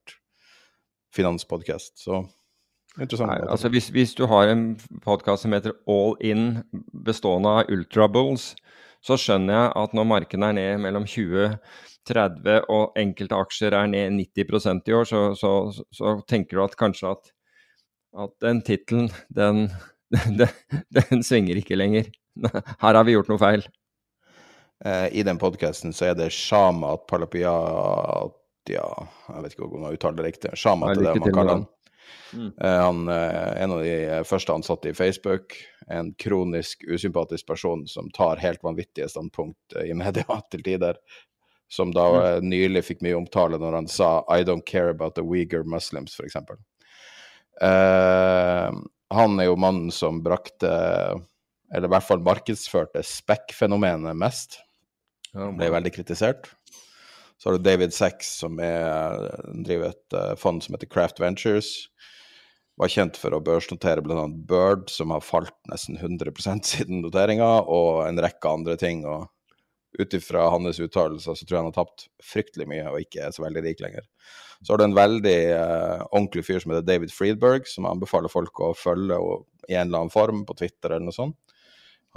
finanspodkast. Så interessant. Nei, altså hvis, hvis, du har en podkast som heter All In, bestående av ultrabulls, så skjønner jeg at når markedet er ned mellom 20 30 og enkelte aksjer er ned 90% i år, så, så, så, tenker du at kanskje at, at den tittelen, den, den, den, svinger ikke lenger. Her har vi gjort noe feil. Eh, I den podkasten så er det Shamat Palapiatia Jeg vet ikke om jeg uttaler det riktig. Shamat er det man kaller han. Mm. Eh, han er en av de første ansatte i Facebook. En kronisk usympatisk person som tar helt vanvittige standpunkt i media til tider. Som da mm. nylig fikk mye omtale når han sa 'I don't care about the Uyghur Muslims', f.eks. Uh, han er jo mannen som brakte, eller i hvert fall markedsførte, spekk-fenomenet mest. Han ble veldig kritisert. Så har du David Sachs, som er, driver et fond som heter Craft Ventures var kjent for å børsnotere bl.a. Bird, som har falt nesten 100% siden noteringa, og en rekke andre ting. og Ut ifra hans uttalelser så tror jeg han har tapt fryktelig mye og ikke er så veldig rik lenger. Så har du en veldig eh, ordentlig fyr som heter David Friedberg, som anbefaler folk å følge i en eller annen form på Twitter eller noe sånt.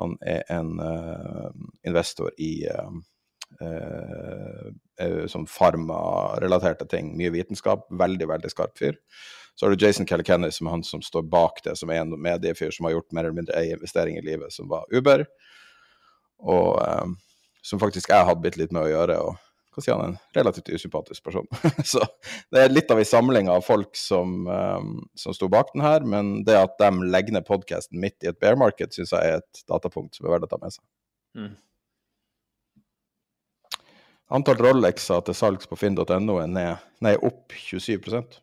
Han er en eh, investor i uh, eh, som farma-relaterte ting. Mye vitenskap. Veldig, veldig skarp fyr. Så har du Jason Calicanny, som er han som står bak det, som er en mediefyr som har gjort mer eller mindre ei investering i livet, som var Uber. Og eh, som faktisk jeg hadde bitte litt med å gjøre. og hva sier han, en relativt usympatisk person. så det er litt av ei samling av folk som, um, som sto bak den her, men det at de legger ned podkasten midt i et bear market, syns jeg er et datapunkt som er verdt å ta med seg. Mm. Antall Rolexer til salgs på finn.no er ned, nei, opp 27%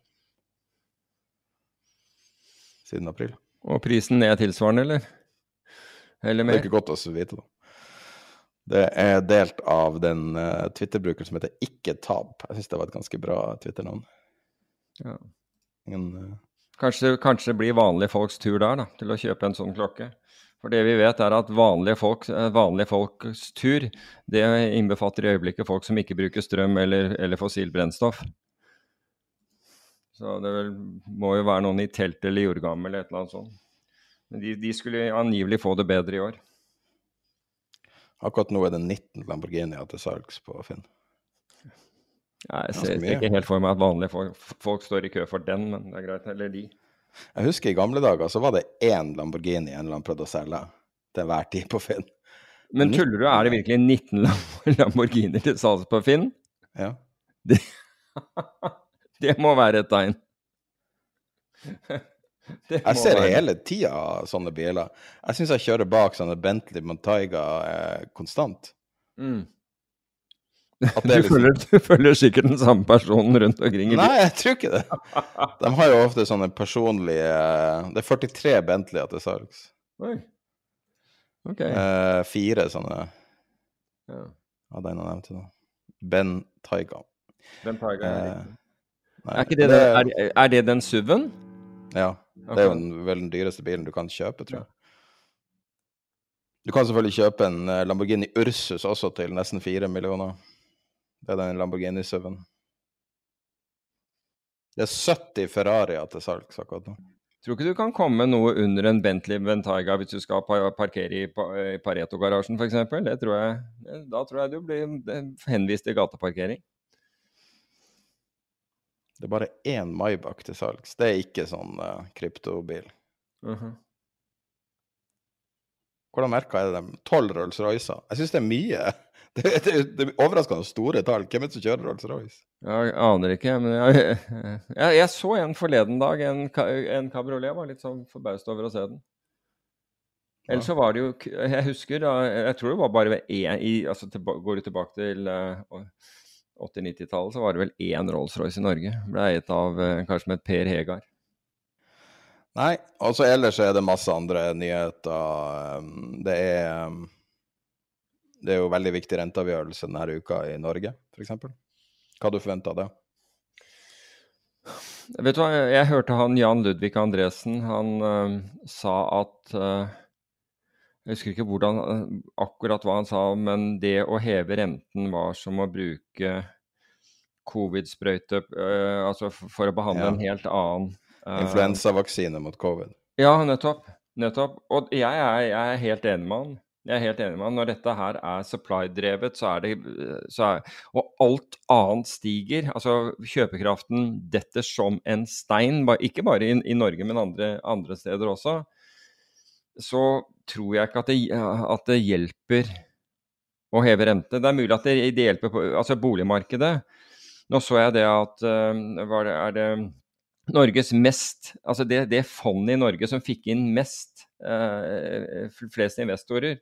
siden april. Og prisen ned tilsvarende, eller? Eller mer? Det er ikke godt å vite, da. Det er delt av den uh, Twitter-brukeren som heter IkkeTab. Jeg syns det var et ganske bra Twitter-navn. Ja. uh... kanskje, kanskje det blir vanlige folks tur der, da, til å kjøpe en sånn klokke. For det vi vet, er at vanlige, folk, eh, vanlige folks tur, det innbefatter i øyeblikket folk som ikke bruker strøm eller, eller fossilt brennstoff. Så det vel, må jo være noen i telt eller jordgammel eller et eller annet sånt. Men de, de skulle angivelig få det bedre i år. Akkurat nå er det 19 Lamborghinier til salgs på Finn. Ja, jeg ser ikke helt for meg at vanlige folk, folk, står i kø for den, men det er greit. Eller de. Jeg husker i gamle dager så var det én Lamborghini en eller annen prøvde å selge til hver tid på Finn. Men tuller du? Er det virkelig 19 Lamborghini til salgs på Finn? Ja. Det, det må være et tegn. jeg ser være. hele tida sånne biler. Jeg syns jeg kjører bak sånne Bentley Montaiga eh, konstant. Mm. Du, liksom... følger, du, følger, sikkert den samme personen rundt omkring i bilen? Nei, jeg tror ikke det. De har jo ofte sånne personlige Det er 43 Bentleyer til salgs. Oi. Ok. Eh, fire sånne ja. av den jeg nevnte nå. Ben Taiga. Ben Taiga, eh, er, det, det, er, er det den SUV-en? Ja. Det er jo den, vel den dyreste bilen du kan kjøpe, tror jeg. Du kan selvfølgelig kjøpe en eh, Lamborghini Ursus også til nesten fire millioner. Det er den Lamborghini SUV-en. Det er 70 Ferrarier til salgs akkurat nå. Tror ikke du kan komme noe under en Bentley Ventaiga hvis du skal parkere i Pareto-garasjen f.eks. Da tror jeg du blir henvist til gateparkering. Det er bare én Maybach til salgs. Det er ikke sånn uh, kryptobil. Uh -huh. Hvordan merker jeg det? Tolv Rolls-Roycer. Jeg syns det er mye. Det, det, det, er overraskende store tall. Hvem er det som kjører Rolls-Royce? Jeg aner ikke, men jeg, jeg, jeg, så en forleden dag, en, en kabriolet. Var litt sånn forbauset over å se den. Ellers så var det jo Jeg husker Jeg tror det var bare én altså, Går du tilbake til uh, 80-90-tallet så var det vel én Rolls-Royce i Norge. Ble eiet av eh, kanskje med Per Hegar. Nei, Og så ellers er det masse andre nyheter. Um, det er um, Det er jo veldig viktig renteavgjørelse denne uka i Norge, f.eks. Hva du forventer av det? Vet du hva, jeg hørte han Jan Ludvig Andresen. Han øh, sa at øh, Jeg husker ikke hvordan, uh, akkurat hva han sa, men det å heve renten var som å bruke covid-sprøyte altså for å behandle ja. en helt annen Influensavaksine mot covid. Ja, nettopp. nettopp. Og jeg er, jeg er helt enig med han. Jeg er helt enig med han. Når dette her er supply-drevet, så er det så er, Og alt annet stiger. Altså kjøpekraften detter som en stein, ikke bare i, i Norge, men andre, andre, steder også. Så tror jeg ikke at det, at det, hjelper å heve rente. Det er mulig at det, det hjelper på altså boligmarkedet. Nå så jeg det at Hva det, Er det Norges mest Altså det, det fondet i Norge som fikk inn mest, eh, flest investorer,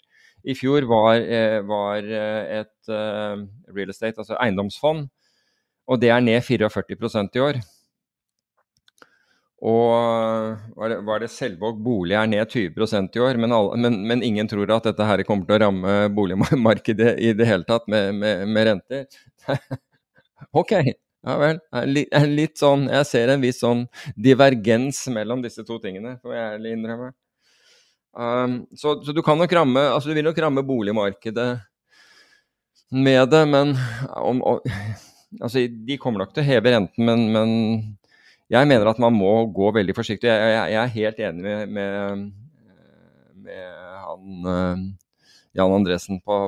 i fjor var, eh, var eh, et eh, real estate, altså eiendomsfond, og det er ned 44% i år. Og var det, var det Selvåg bolig er ned 20% i år, men, alle, men, men, ingen tror at dette her kommer til å ramme boligmarkedet i det hele tatt med, med, med renter. ok, ja vel. Er litt sånn, jeg ser en viss sånn divergens mellom disse to tingene, får jeg ærlig innrømme. Um, så, så, du kan nok ramme altså du vil nok ramme boligmarkedet med det, men om, om, altså, De kommer nok til å heve renten, men, men, jeg mener at man må gå veldig forsiktig. Jeg, jeg, jeg er helt enig med, med, med han uh, Jan Andresen på,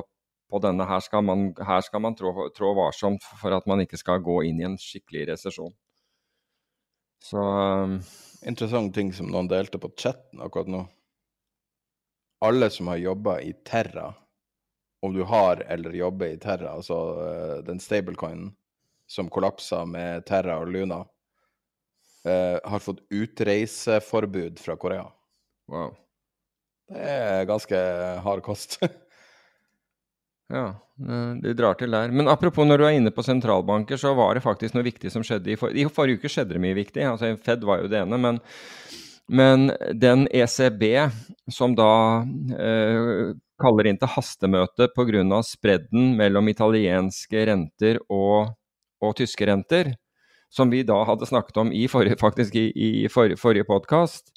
på denne. Her skal man, her skal man trå, trå, varsomt for at man ikke skal gå inn i en skikkelig resesjon. Så um, Interessant ting som noen delte på chatten akkurat nå. Alle som har jobba i Terra, om du har eller jobber i Terra, altså uh, den stablecoinen som kollapsa med Terra og Luna, uh, har fått utreiseforbud fra Korea. Wow. Det er ganske hard kost. ja, de drar til der. Men apropos når du er inne på sentralbanker, så var det faktisk noe viktig som skjedde. I, for, i forrige uke skjedde det mye viktig. altså Fed var jo det ene. men men den ECB som da eh, kaller inn til hastemøte pga. spredden mellom italienske renter og, og, tyske renter, som vi da hadde snakket om i forrige, faktisk i forrige, forrige podkast,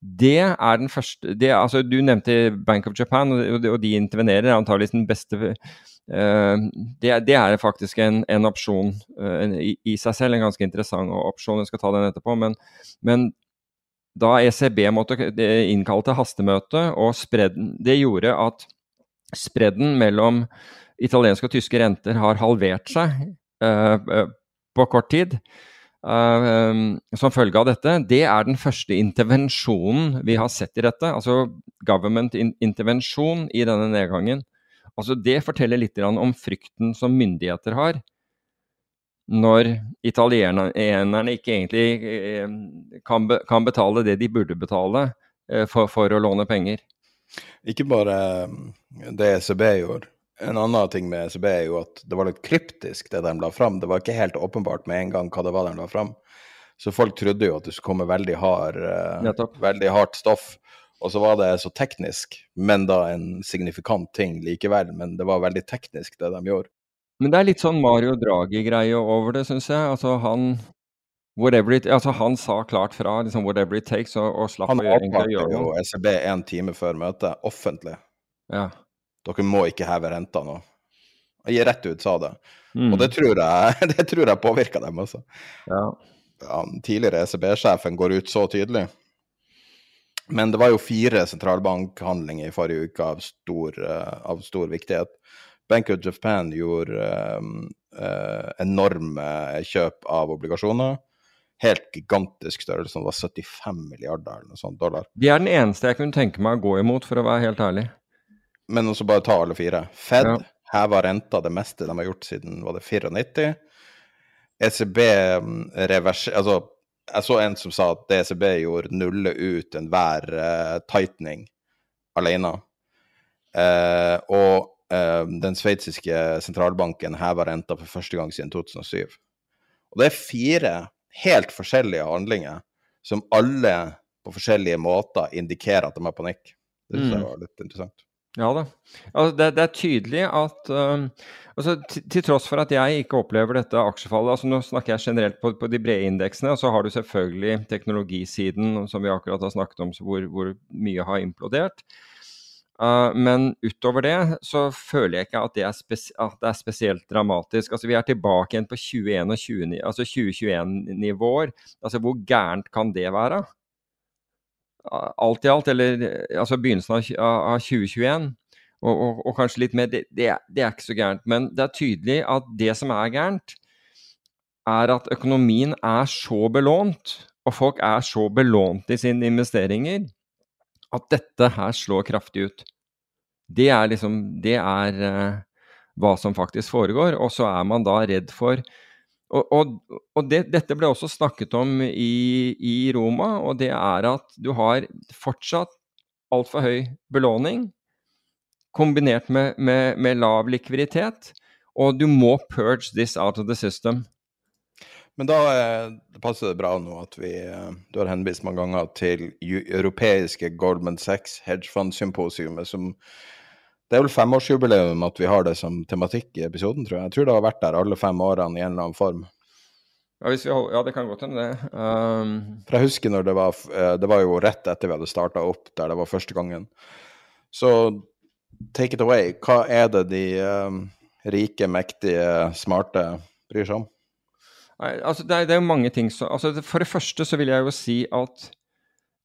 det er den første det, altså, Du nevnte Bank of Japan, og, og de intervenerer. antageligvis den beste uh, det, det, er faktisk en, en opsjon uh, i, i, seg selv, en ganske interessant opsjon. Jeg skal ta den etterpå. Men, men da ECB måtte innkalle til hastemøte, og spredden, det gjorde at spredden mellom italienske og tyske renter har halvert seg uh, på kort tid. Uh, som følge av dette, det er den første intervensjonen vi har sett i dette. Altså government intervensjon i denne nedgangen. Altså Det forteller litt om frykten som myndigheter har når italienerne ikke egentlig eh, kan, betale det de burde betale uh, for, for, å låne penger. Ikke bare det ECB gjorde, en annen ting med ECB er jo at det var litt kryptisk, det de la fram. Det var ikke helt åpenbart med en gang hva det var de la fram. Så folk trodde jo at det skulle komme veldig, hard, uh, veldig hardt stoff. Og så var det så teknisk, men da en signifikant ting likevel. Men det var veldig teknisk, det de gjorde. Men det er litt sånn Mario Draghi-greie over det, syns jeg. Altså han it, altså han sa klart fra liksom 'whatever it takes' og, og slapp å gjøre, å gjøre noe. Han jo ECB en time før møtet, offentlig. Ja. Dere må ikke heve renta nå. Jeg gir rett ut sa det. Mm. Og det tror jeg, det tror jeg påvirka dem, altså. Ja. Ja, tidligere ECB-sjefen går ut så tydelig. Men det var jo fire sentralbankhandlinger i forrige uke av stor, uh, av stor viktighet. Bank of Japan gjorde um, uh, enorme kjøp av obligasjoner. Helt gigantisk størrelse, det var 75 milliarder eller noe sånt dollar. De er den eneste jeg kunne tenke meg å gå imot, for å være helt ærlig men også bare ta alle fire. Fed ja. heva renta det meste de har gjort siden var det 94. ECB mm, reverser... Altså, jeg så en som sa at ECB gjorde nulle ut enhver uh, tightening alene. Uh, og uh, den sveitsiske sentralbanken heva renta for første gang siden 2007. Og det er fire helt forskjellige handlinger som alle på forskjellige måter indikerer at de har panikk. Det syns jeg mm. var litt interessant. Ja da. Altså, det, det, er tydelig at uh, altså, til, tross for at jeg ikke opplever dette aksjefallet altså Nå snakker jeg generelt på, på de brede indeksene, og så har du selvfølgelig teknologisiden, som vi akkurat har snakket om, hvor, hvor mye har implodert. Uh, men utover det så føler jeg ikke at det er, at det er spesielt dramatisk. Altså Vi er tilbake igjen på 2021-nivåer. altså 2021-nivåer. Altså Hvor gærent kan det være? Alt i alt, eller altså begynnelsen av, av 2021, og, og, og, kanskje litt mer, det, det, det, er ikke så gærent. Men det er tydelig at det som er gærent, er at økonomien er så belånt, og folk er så belånt i sine investeringer, at dette her slår kraftig ut. Det er liksom Det er uh, hva som faktisk foregår. Og så er man da redd for og, og, og det, dette ble også snakket om i, i, Roma, og det er at du har fortsatt altfor høy belåning kombinert med, med, med, lav likviditet, og du må purge this out of the system. Men da eh, det passer det bra nå at vi, eh, du har henvist mange ganger til europeiske Goldman Sachs hedgefond-symposiumet, som det er vel femårsjubileum at vi har det som tematikk i episoden, tror jeg. Jeg tror det har vært der alle fem årene i en eller annen form. Ja, vi, ja det kan godt hende, det. Um... For jeg husker når det var eh, Det var jo rett etter vi hadde starta opp, der det var første gangen. Så take it away. Hva er det de um, rike, mektige, smarte bryr seg om? Nei, altså det er jo mange ting som altså For det første så vil jeg jo si at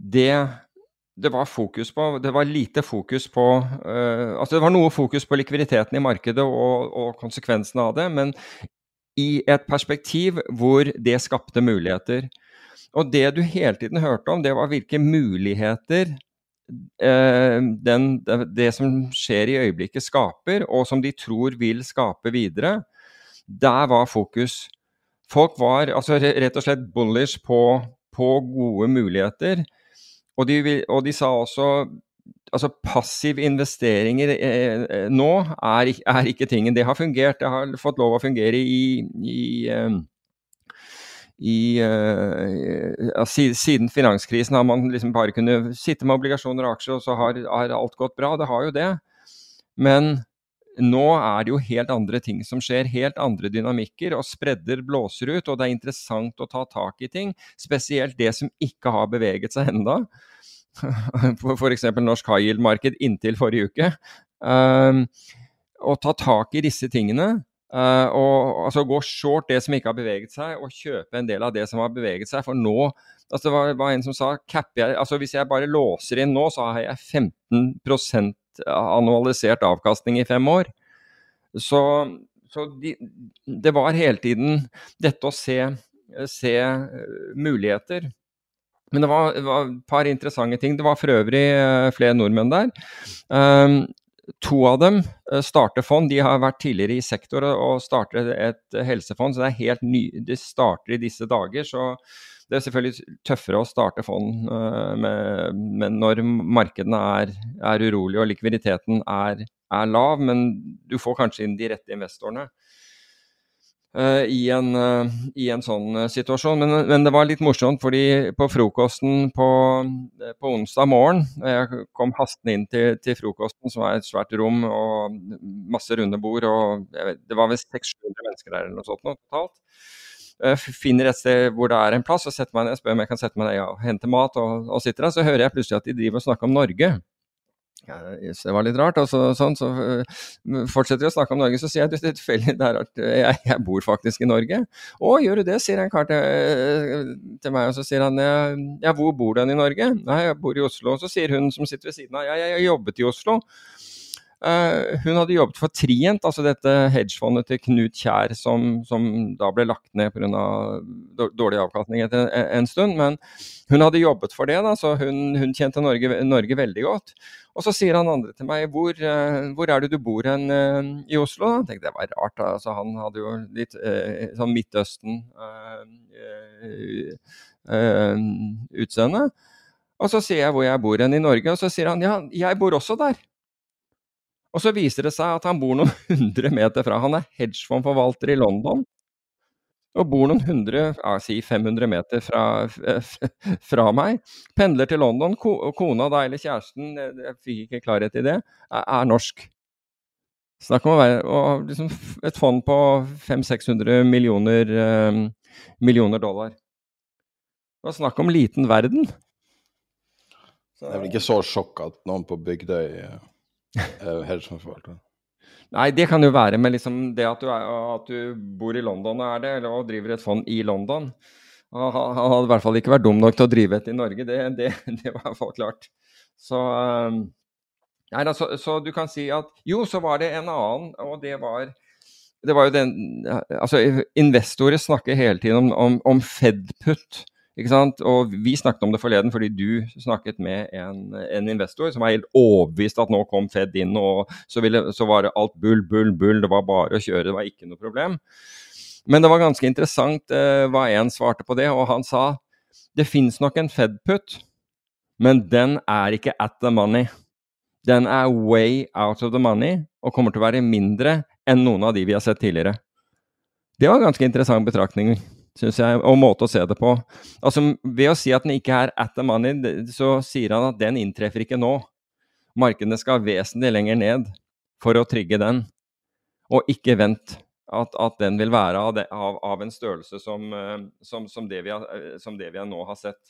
det det var fokus på Det var lite fokus på uh, Altså, det var noe fokus på likviditeten i markedet og, og konsekvensene av det, men i et perspektiv hvor det skapte muligheter. Og det du hele tiden hørte om, det var hvilke muligheter uh, den, det som skjer i øyeblikket, skaper, og som de tror vil skape videre. Der var fokus. Folk var altså rett og slett bullish på, på gode muligheter. Og de, og de sa også altså passiv investeringer eh, eh, nå er, er, ikke tingen. Det har fungert. Det har fått lov å fungere i, i, eh, i uh, Siden finanskrisen har man liksom bare kunnet sitte med obligasjoner og aksjer, og så har, har, alt gått bra. Det har jo det. Men nå er det jo helt andre ting som skjer. Helt andre dynamikker, og spredder blåser ut. Og det er interessant å ta tak i ting. Spesielt det som ikke har beveget seg enda. F.eks. norsk high yield-marked inntil forrige uke. Uh, å ta tak i disse tingene. Uh, og altså gå short det som ikke har beveget seg, og kjøpe en del av det som har beveget seg. For nå altså Det var, var en som sa jeg, altså hvis jeg bare låser inn nå, så har jeg 15 annualisert avkastning i fem år. Så, så de, det var hele tiden dette å se, se muligheter. Men det var, var, et par interessante ting. Det var for øvrig uh, flere nordmenn der. Um, to av dem uh, starter fond. De har vært tidligere i sektor og starter et helsefond, så det er helt ny. Det starter i disse dager. så det er selvfølgelig tøffere å starte fond uh, med, med når markedene er, er urolige og likviditeten er, er, lav, men du får kanskje inn de rette investorene. Uh, i, en, uh, i, en, sånn situasjon. Men, men, det var litt morsomt, fordi på frokosten på, på onsdag morgen Jeg kom hastende inn til, til, frokosten, som er et svært rom og masse runde bord. og vet, Det var vel 600-700 mennesker der eller noe sånt noe, totalt. Finner et sted hvor det er en plass og setter meg ned, spør om jeg kan sette meg ned og hente mat. og, og sitter der, Så hører jeg plutselig at de driver og snakker om Norge. Ja, det var litt rart. Og så, sånn, så uh, fortsetter vi å snakke om Norge, så sier jeg at det er rart, jeg, jeg, bor faktisk i Norge. Å, gjør du det, sier en kar til, til, meg, og så sier han ja, hvor bor du i Norge? Nei, jeg bor i Oslo. Og så sier hun som sitter ved siden av, ja, jeg har jobbet i Oslo. Uh, hun hadde jobbet for Trient, altså dette hedgefondet til Knut Kjær, som, som da ble lagt ned pga. dårlig avkastning etter en, stund. Men hun hadde jobbet for det, da, så hun, hun kjente Norge, Norge, veldig godt. Og så sier han andre til meg hvor, uh, hvor er det du bor hen uh, i Oslo? Da? Jeg tenkte det var rart, da. Altså, han hadde jo litt sånn Midtøsten utseende. Og så sier jeg hvor jeg bor hen i Norge, og så sier han ja, jeg bor også der. Og så viser det seg at han bor noen hundre meter fra. Han er hedgefondforvalter i London. Og bor noen hundre, ja, si 500 meter fra, fra, meg. Pendler til London. Kona da, eller kjæresten, jeg fikk ikke klarhet i det, er, norsk. Snakk om å være liksom et fond på 500-600 millioner, eh, millioner dollar. Det var snakk om liten verden. Så, det er vel ikke så sjokk at noen på Bygdøy eh, Nei, det kan jo være med liksom det at du, er, at du, bor i London og det, og driver et fond i London. Han, hadde i hvert fall ikke vært dum nok til å drive et i Norge, det, det, det var i hvert fall klart. Så, um, nei, da, så, du kan si at Jo, så var det en annen, og det var det var den, altså Investorer snakker hele tiden om, om, om Fedput. Ikke sant? Og vi snakket om det forleden fordi du snakket med en, en investor som var helt overbevist at nå kom Fed inn, og så, ville, så, var det alt bull, bull, bull. Det var bare å kjøre, det var ikke noe problem. Men det var ganske interessant eh, hva en svarte på det, og han sa det fins nok en Fed-putt, men den er ikke at the money. Den er way out of the money og kommer til å være mindre enn noen av de vi har sett tidligere. Det var ganske interessant betraktninger syns jeg, og måte å se det på. Altså, Ved å si at den ikke er at the money, så sier han at den inntreffer ikke nå. Markedene skal vesentlig lenger ned for å trigge den, og ikke vent at, at den vil være av, det, av, av en størrelse som, eh, som, som, det har, eh, som, det vi nå har sett.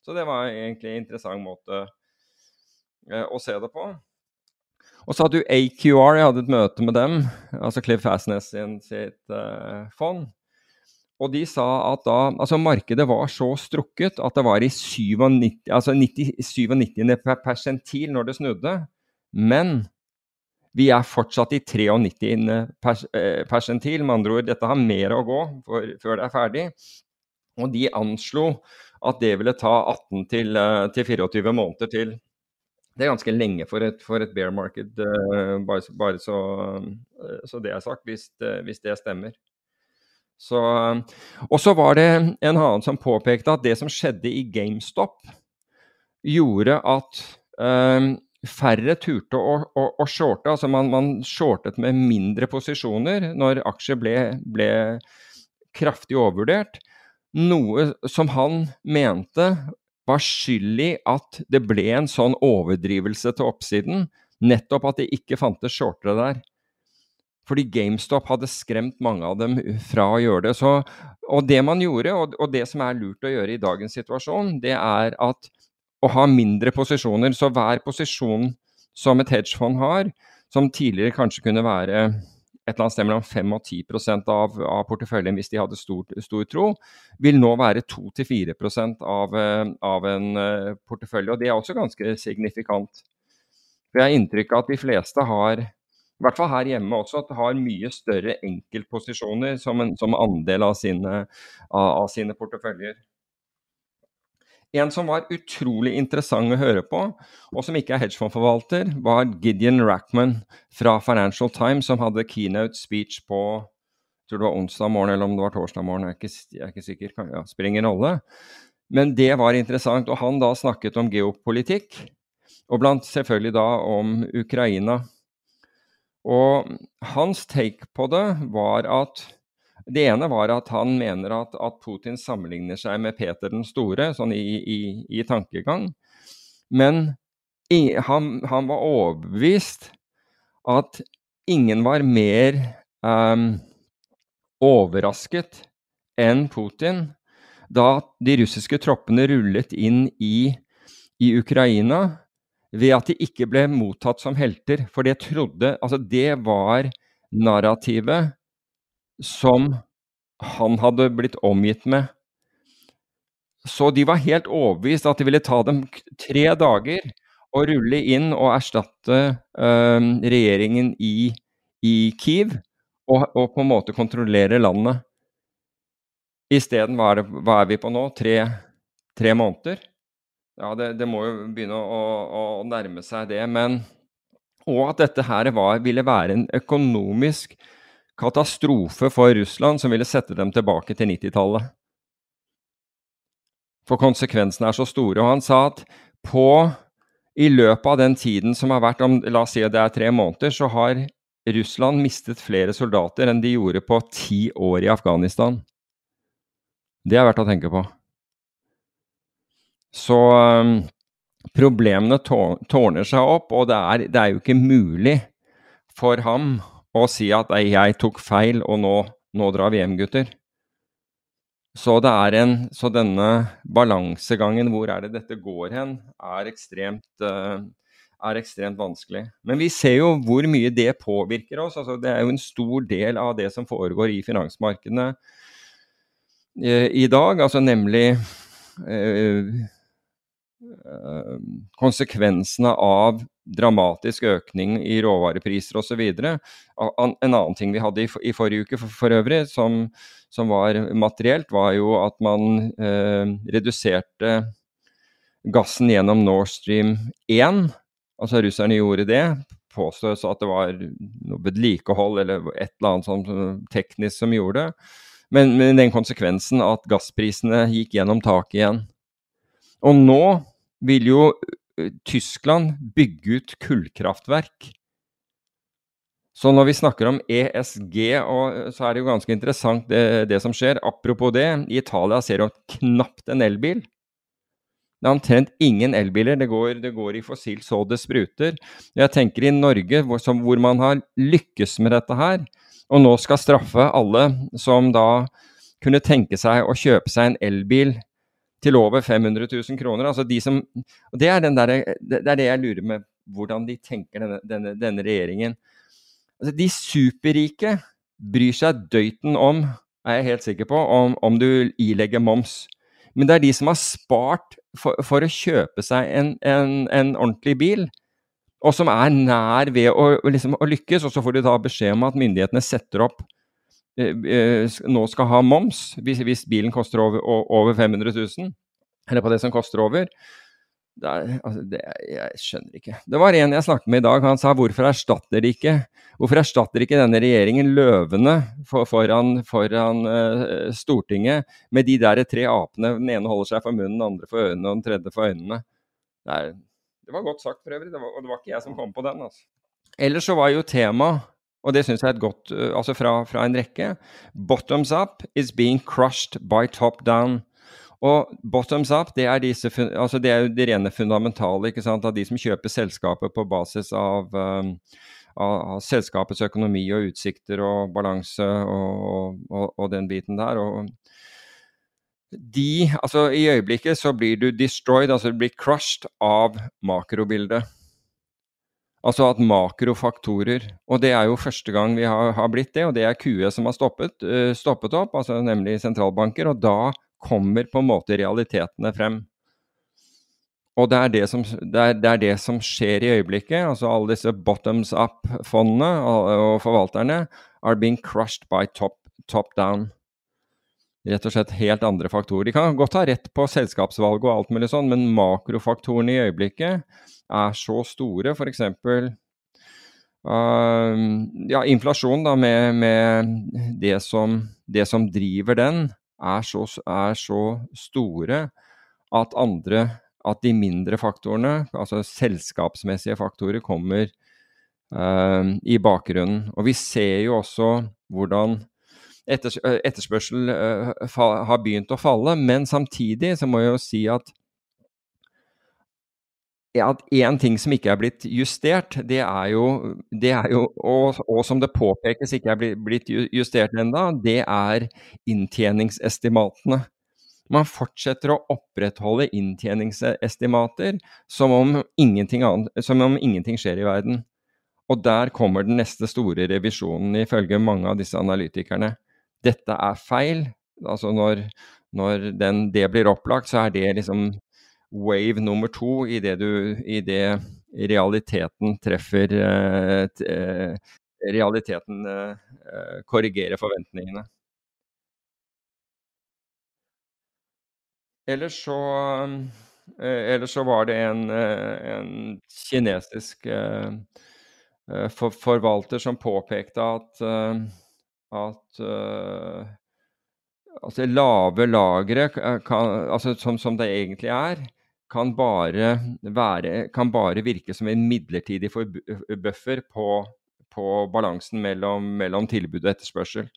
Så det var egentlig en interessant måte eh, å se det på. Og så hadde du AQR, jeg hadde et møte med dem, altså Cliff Fastness sin sitt uh, fond. Og de sa at da Altså, markedet var så strukket at det var i 97, altså 97. persentil når det snudde. Men vi er fortsatt i 93. Pers eh, persentil. Med andre ord, dette har mer å gå for, før det er ferdig. Og de anslo at det ville ta 18 til, eh, til 24 måneder til. Det er ganske lenge for et, for et bear market, bare, bare så, så, det er sagt, hvis, hvis det stemmer. Så, og så var det en annen som påpekte at det som skjedde i GameStop, gjorde at færre turte å, å, å shorte. Altså man, man, shortet med mindre posisjoner når aksjer ble, ble kraftig overvurdert. Noe som han mente var skyld i at det ble en sånn overdrivelse til oppsiden. Nettopp at det ikke fantes shortere der. Fordi GameStop hadde skremt mange av dem fra å gjøre det. Så, og det man gjorde, og, og, det som er lurt å gjøre i dagens situasjon, det er at å ha mindre posisjoner. Så hver posisjon som et hedgefond har, som tidligere kanskje kunne være et eller annet sted mellom 5 og 10% av, av porteføljen hvis de hadde stor, stor tro, vil nå være 2-4 av, eh, av en uh, portefølje. og Det er også ganske signifikant. For Jeg har inntrykk av at de fleste har, i hvert fall her hjemme også, at det har mye større enkeltposisjoner som, en, som andel av sine, av, av sine porteføljer. En som var utrolig interessant å høre på, og som ikke er hedgefondforvalter, var Gideon Rackman fra Financial Times, som hadde keynote speech på jeg tror det var onsdag morgen eller om det var torsdag morgen, jeg er ikke, jeg er ikke sikker. Ja, spiller ingen rolle. Men det var interessant. Og han da snakket om geopolitikk, og blant selvfølgelig da om Ukraina. Og hans take på det var at det ene var at han mener at, at, Putin sammenligner seg med Peter den store, sånn i, i, i tankegang. Men i, han, han, var overbevist at ingen var mer um, overrasket enn Putin da de russiske troppene rullet inn i, i Ukraina ved at de ikke ble mottatt som helter. For det trodde Altså, det var narrativet som han hadde blitt omgitt med. Så de var helt overbevist at det ville ta dem tre dager å rulle inn og erstatte øh, regjeringen i, i Kiev, og, og, på en måte kontrollere landet. Isteden, hva, er hva er vi på nå? Tre, tre måneder? Ja, det, det, må jo begynne å, å, å, nærme seg det. Men Og at dette her var, ville være en økonomisk katastrofe for Russland som ville sette dem tilbake til 90-tallet. For konsekvensene er så store. Og han sa at på, i løpet av den tiden som har vært, om la oss si det er tre måneder, så har Russland mistet flere soldater enn de gjorde på ti år i Afghanistan. Det er verdt å tenke på. Så um, problemene tårner seg opp, og det er, det er jo ikke mulig for ham å si at jeg tok feil, og nå, nå drar vi hjem, gutter. Så, en, så, denne balansegangen, hvor er det dette går hen, er ekstremt, uh, er ekstremt, vanskelig. Men vi ser jo hvor mye det påvirker oss. Altså, det er jo en stor del av det som foregår i finansmarkedene uh, i dag, altså nemlig uh, konsekvensene av dramatisk økning i råvarepriser osv. En annen ting vi hadde i, forrige uke for, for øvrig, som, som, var materielt, var jo at man eh, reduserte gassen gjennom Nord Stream 1. Altså russerne gjorde det. Påstås at det var noe vedlikehold eller et eller annet sånn teknisk som gjorde det. Men med den konsekvensen at gassprisene gikk gjennom taket igjen. Og nå vil jo Tyskland bygge ut kullkraftverk. Så når vi snakker om ESG, så er det jo ganske interessant det, det, som skjer. Apropos det, i Italia ser du knapt en elbil. Det er omtrent ingen elbiler. Det går, det går i fossilt så det spruter. Jeg tenker i Norge, hvor, som, hvor man har lykkes med dette her, og nå skal straffe alle som da kunne tenke seg å kjøpe seg en elbil til over 500 000 kroner. Altså de som, det er, der, det er, det jeg lurer med hvordan de tenker, denne, denne, denne regjeringen. Altså de superrike bryr seg døyten om er jeg helt sikker på, om, om du ilegger moms. Men det er de som har spart for, for å kjøpe seg en, en, en, ordentlig bil, og som er nær ved å, liksom, å, lykkes, og så får du da beskjed om at myndighetene setter opp nå skal ha moms hvis, hvis bilen koster over, over 500 000, eller på det som koster over. Det er, altså, det, jeg skjønner ikke. Det var en jeg snakket med i dag, han sa hvorfor erstatter de ikke Hvorfor erstatter ikke denne regjeringen løvene for, foran, foran uh, Stortinget med de der tre apene? Den ene holder seg for munnen, den andre for ørene og den tredje for øynene. Det, er, det var godt sagt for øvrig, det var, og det var ikke jeg som kom på den. altså. Ellers så var jo tema, og det syns jeg er et godt Altså fra, fra en rekke Bottoms up is being crushed by top down. Og bottoms up, det er, disse, altså det er jo det rene fundamentale ikke sant, av de som kjøper selskapet på basis av, um, av, av selskapets økonomi og utsikter og balanse og, og, og, den biten der. Og de, altså I øyeblikket så blir du destroyed, altså du blir crushed av makrobildet. Altså at makrofaktorer Og det er jo første gang vi har, har blitt det, og det er QE som har stoppet, uh, stoppet opp, altså nemlig sentralbanker. Og da kommer på en måte realitetene frem. Og det er det, som, det, er, det er det som, skjer i øyeblikket. altså Alle disse bottoms up-fondene og forvalterne are being crushed by top, top, down. Rett og slett helt andre faktorer. De kan godt ha rett på selskapsvalg og alt mulig sånn, men makrofaktorene i øyeblikket er så store. F.eks. Uh, ja, inflasjon da, med, med det, som, det som driver den, er så, er så store at andre at de mindre faktorene, altså selskapsmessige faktorer, kommer uh, i bakgrunnen. Og vi ser jo også hvordan etterspørsel uh, har begynt å falle, men samtidig så må jeg jo si at at én ting som ikke er blitt justert, det er jo, det er jo og, og, som det påpekes ikke er blitt justert ennå, det er inntjeningsestimatene. Man fortsetter å opprettholde inntjeningsestimater som om ingenting, annet, som om ingenting skjer i verden. Og der kommer den neste store revisjonen, ifølge mange av disse analytikerne. Dette er feil. Altså når, når den, det blir opplagt, så er det liksom wave nummer to i det, du i det realiteten treffer eh, eh, Realiteten eh, korrigerer forventningene. Ellers så, ellers så var det en, en kinesisk for, forvalter som påpekte at, at altså lave lagre, altså som, som, det egentlig er, kan bare, være, kan bare virke som en midlertidig buffer på, på balansen mellom, mellom, tilbud og etterspørsel.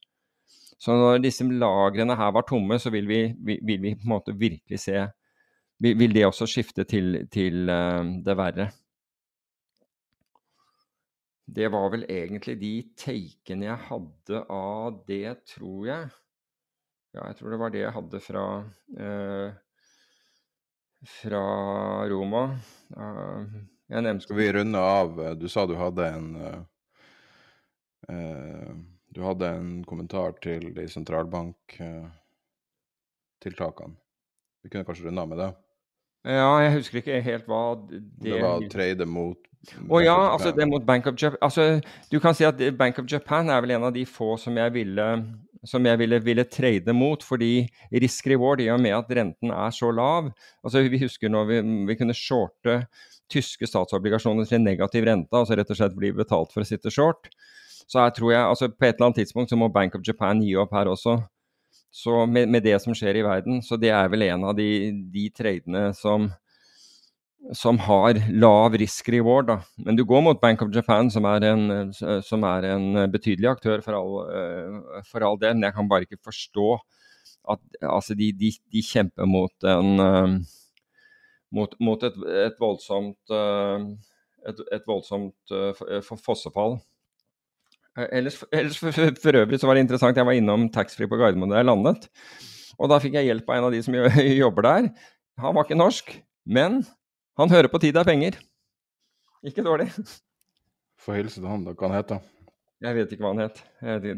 Så når disse lagrene her var tomme, så vil vi, vil vi på en måte virkelig se Vil det også skifte til, til uh, det verre. Det var vel egentlig de takene jeg hadde av det, tror jeg. Ja, jeg tror det var det jeg hadde fra uh, fra Roma. nevnte Skal vi runde av? Du sa du hadde en uh, Du hadde en kommentar til de sentralbanktiltakene. Vi kunne kanskje runde av med det? Ja, jeg husker ikke helt hva det Det var trade mot Å ja, altså det mot Bank of Japan. Altså, du kan si at Bank of Japan er vel en av de få som jeg ville som jeg ville, ville trade mot, fordi risk reward, i og med at renten er så lav altså Vi husker når vi, vi kunne shorte tyske statsobligasjoner til negativ rente, altså rett og slett bli betalt for å sitte short. Så her tror jeg, altså På et eller annet tidspunkt så må Bank of Japan gi opp her også. Så med, med det som skjer i verden. Så det er vel en av de, de tradene som, som har lav risk reward. Da. Men du går mot Bank of Japan, som er en, som er en betydelig aktør for all, eh, for all, del. Men jeg kan bare ikke forstå at altså de, de, de kjemper mot, en, eh, mot, mot et, et, voldsomt, eh, et, et voldsomt fossefall. Ellers, ellers for, for, øvrig så var det interessant. Jeg var innom taxfree på Gardermoen da jeg landet. Og da fikk jeg hjelp av en av de som jobber der. Han var ikke norsk, men han hører på Tid er penger. Ikke dårlig. Få hilse til han, da. Hva han heter Jeg vet ikke hva han het.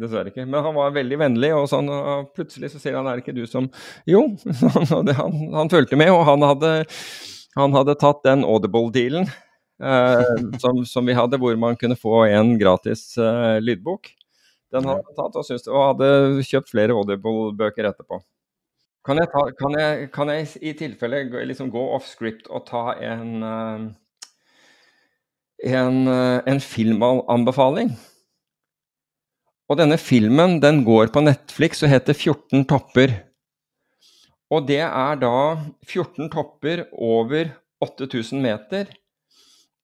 Dessverre ikke. Men han var veldig vennlig, og, sånn, og plutselig så sier han er det ikke du som Jo, han, han fulgte med, og han hadde, han hadde tatt den Audible-dealen eh, som, som, vi hadde, hvor man kunne få en gratis eh, lydbok. Den hadde han tatt og, syntes, og hadde kjøpt flere Audible-bøker etterpå. Kan jeg, ta, kan, jeg, kan jeg, i tilfelle liksom gå off script og ta en, eh, en, eh, en filmanbefaling? Og denne filmen den går på Netflix og heter 14 topper. Og det er da 14 topper over 8000 meter.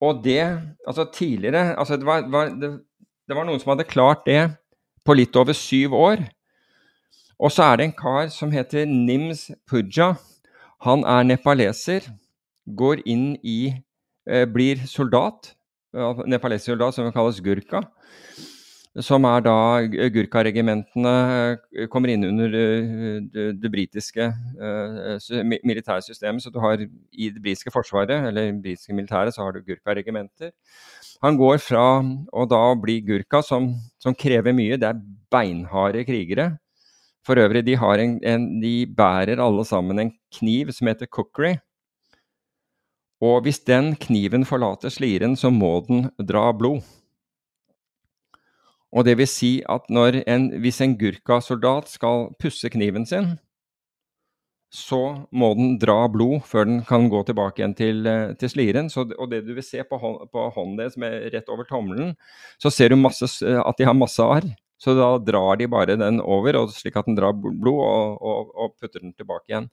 Og det Altså tidligere altså det, var, det, det var noen som hadde klart det på litt over syv år. Og så er det en kar som heter Nims Puja. Han er nepaleser. Går inn i eh, Blir soldat. Nepalesisk soldat som kalles gurka som er da Gurkha-regimentene eh, kommer inn under eh, det, det britiske uh, militære systemet. Så du har i det britiske forsvaret, eller det britiske militæret, så har du gurkaregimenter. Han går fra å da bli gurka, som, som, krever mye. Det er beinharde krigere. For øvrig, de, en, en, de bærer alle sammen en kniv som heter cookery. Og hvis den kniven forlater sliren, så må den dra blod. Og det vil si at en, hvis en Gurkha-soldat skal pusse kniven sin, så må den dra blod før den kan gå tilbake igjen til, eh, til sliren. Så, og det du vil se på, hånd, på hånden deres rett over tommelen, så ser du masse, at de har masse arr. Så da drar de bare den over, slik at den drar blod, og, og, og putter den tilbake igjen.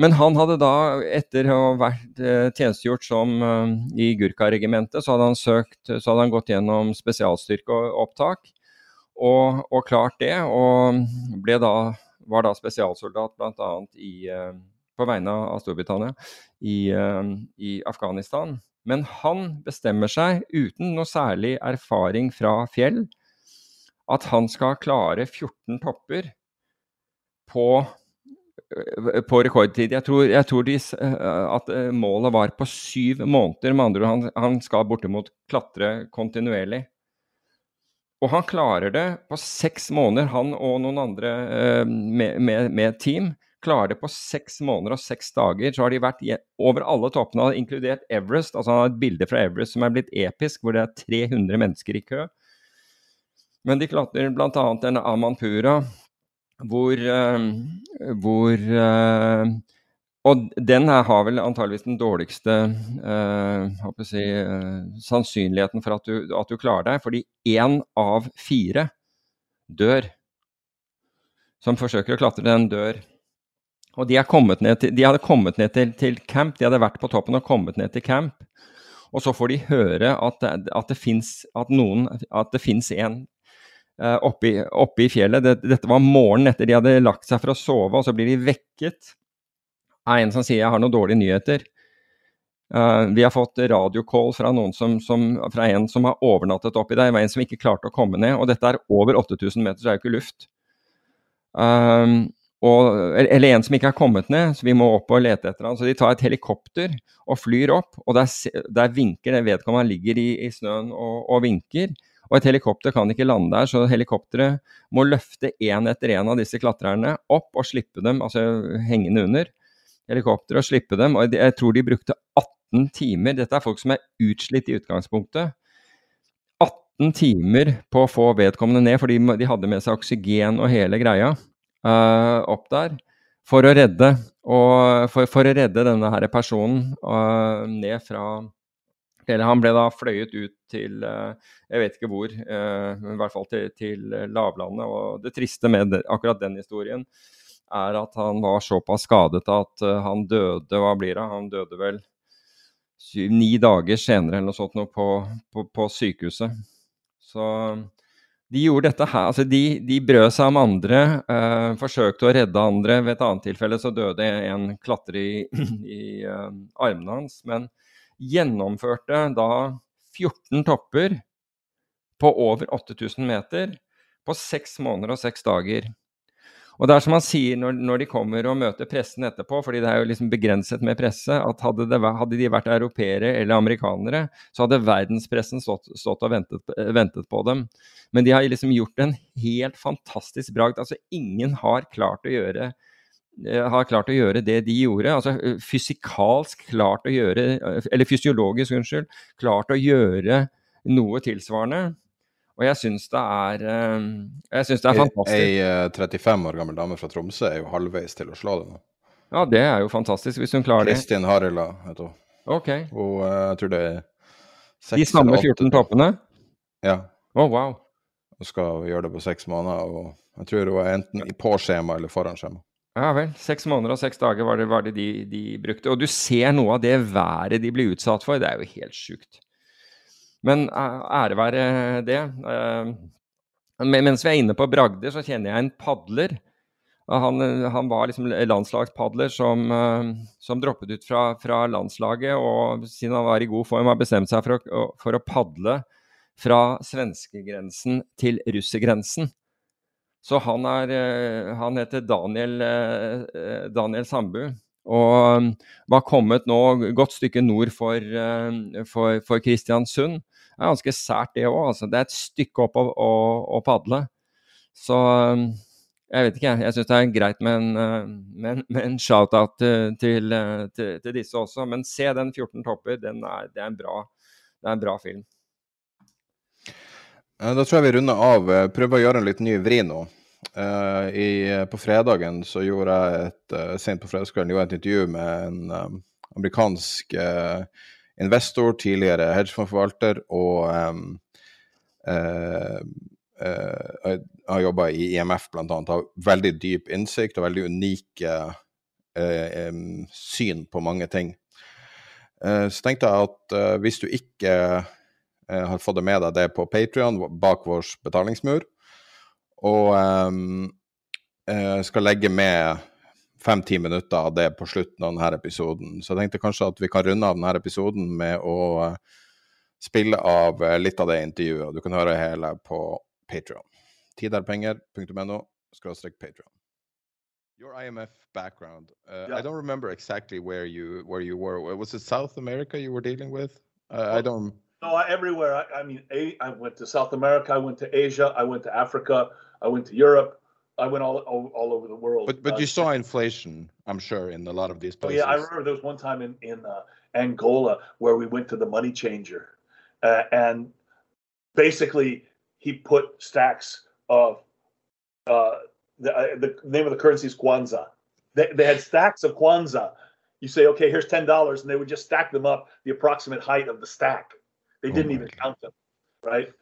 Men han hadde da, etter å ha vært eh, tjenestegjort som uh, i Gurkha-regimentet, så hadde han søkt, så hadde han gått gjennom spesialstyrkeopptak og, og klart det. Og da, var da spesialsoldat bl.a. Uh, på vegne av Storbritannia i, i Afghanistan. Men han bestemmer seg, uten noe særlig erfaring fra fjell, at han skal klare 14 topper på på rekordtid. Jeg tror, jeg tror de, eh, at eh, målet var på syv måneder. Med andre han, han skal bortimot klatre kontinuerlig. Og han klarer det på seks måneder, han og noen andre med, med, med team. Klarer det på seks måneder og seks dager. Så har de vært over alle toppene, inkludert Everest. altså Han har et bilde fra Everest som er blitt episk, hvor det er 300 mennesker i kø. Men de klatrer bl.a. en Amanpura, hvor, eh, hvor eh, og den her har vel antageligvis den dårligste uh, si, eh, sannsynligheten for at du, at du, klarer deg, fordi én av fire dør som forsøker å klatre. Den dør. Og de, til, de hadde kommet ned til, til, camp, de hadde vært på toppen og kommet ned til camp. Og så får de høre at, at det fins en oppe, i, oppe, i, fjellet. Det, dette var morgenen etter de hadde lagt seg for å sove, og så blir de vekket av en som sier 'jeg har noen dårlige nyheter'. Uh, vi har fått radiocall fra, fra en som har overnattet oppi der. Det var en som ikke klarte å komme ned. Og dette er over 8000 meter, så det er jo ikke luft. Um, og, eller en som ikke har kommet ned, så vi må opp og lete etter han. Så de tar et helikopter og flyr opp, og der, der vinker det vedkommende. Han ligger i, i snøen og, og, vinker. Og et helikopter kan ikke lande der, så helikopteret må løfte én etter én av disse klatrerne opp og slippe dem, altså hengende under helikopteret, og slippe dem. Og jeg tror de brukte 18 timer. Dette er folk som er utslitt i utgangspunktet. 18 timer på å få vedkommende ned, fordi de hadde med seg oksygen og hele greia uh, opp der. For å redde, og for, for å redde denne her personen uh, ned fra eller han ble da fløyet ut til eh, jeg vet ikke hvor, men i hvert fall til, til lavlandet. Og det triste med akkurat den historien er at han var såpass skadet at eh, han døde Hva blir det? Han døde vel syv-ni dager senere eller noe sånt noe på, på, på, sykehuset. Så de gjorde dette her. Altså de, de brød seg om andre, eh, forsøkte å redde andre. Ved et annet tilfelle så døde en klatrer i, i uh, armene hans. men gjennomførte da 14 topper på over 8000 meter på seks måneder og seks dager. Og det er som han sier når, når, de kommer og møter pressen etterpå, fordi det er jo liksom begrenset med presse, at hadde, det, hadde de vært europeere eller amerikanere, så hadde verdenspressen stått, stått og ventet, ventet, på dem. Men de har liksom gjort en helt fantastisk bragd. Altså ingen har klart å gjøre har klart å gjøre det de gjorde. altså Fysikalsk klart å gjøre, eller fysiologisk, unnskyld, klart å gjøre noe tilsvarende. Og jeg syns det er eh, Jeg syns det er fantastisk. Ei 35 eh, år gammel dame fra Tromsø er jo halvveis til å slå det nå. Ja, det er jo fantastisk, hvis hun klarer det. Kristin Harila heter hun. Ok. Og eh, jeg tror det er De samme 14 toppene? Ja. Oh, wow. Hun skal gjøre det på seks måneder, og jeg tror hun er enten på skjema eller foran skjema. Ja vel. Seks måneder og seks dager var det, var det de, de, brukte. Og du ser noe av det været de blir utsatt for. Det er jo helt sjukt. Men ære være det. Eh, mens vi er inne på bragder, så kjenner jeg en padler. Han, han var liksom landslagspadler som, eh, som droppet ut fra, fra, landslaget, og siden han var i god form, har bestemt seg for å, for å padle fra svenskegrensen til russergrensen. Så han, er, eh, han heter Daniel, Daniel Sambu. Og var kommet nå godt stykke nord for, for, for Kristiansund det er ganske sært, det òg. Altså. Det er et stykke opp å, å, å padle. Så um, jeg vet ikke, jeg syns det er greit med en, med, med en shout-out til, til, til, disse også. Men se den 14 topper, den er, det, er bra, det er en bra film. Da tror jeg vi runder av. Prøver å gjøre en litt ny vri nå. Uh, i, på fredagen så gjorde jeg et uh, sent på fredagskvelden gjorde jeg et intervju med en um, amerikansk uh, investor, tidligere hedgefondforvalter, og um, har jobba i IMF bl.a. Har veldig dyp innsikt og veldig unike um, syn på mange ting. så tenkte jeg at hvis du ikke har fått det med deg det på Patrion, bak vår betalingsmur, og um, skal legge med fem-ti minutter av det på slutten av denne episoden. Så jeg tenkte kanskje at vi kan runde av denne episoden med å eh, spille av eh, litt av det intervjuet. Du kan høre hele på Patrion. Tiderpenger.no skråstrek Patrion. Your IMF background. Uh, yeah. I don't remember exactly where you where you were. Was it South America you were dealing with? Uh, I don't. No, everywhere. I, I mean, a, I went to South America. I went to Asia. I went to Africa. I went to Europe. I went all, all, all over the world. But but uh, you saw inflation, I'm sure, in a lot of these places. Oh, yeah, I remember there was one time in in uh, Angola where we went to the money changer, uh, and basically he put stacks of uh, the uh, the name of the currency is Kwanzaa. They they had stacks of Kwanzaa. You say, okay, here's ten dollars, and they would just stack them up the approximate height of the stack. They didn't oh even God. count them, right?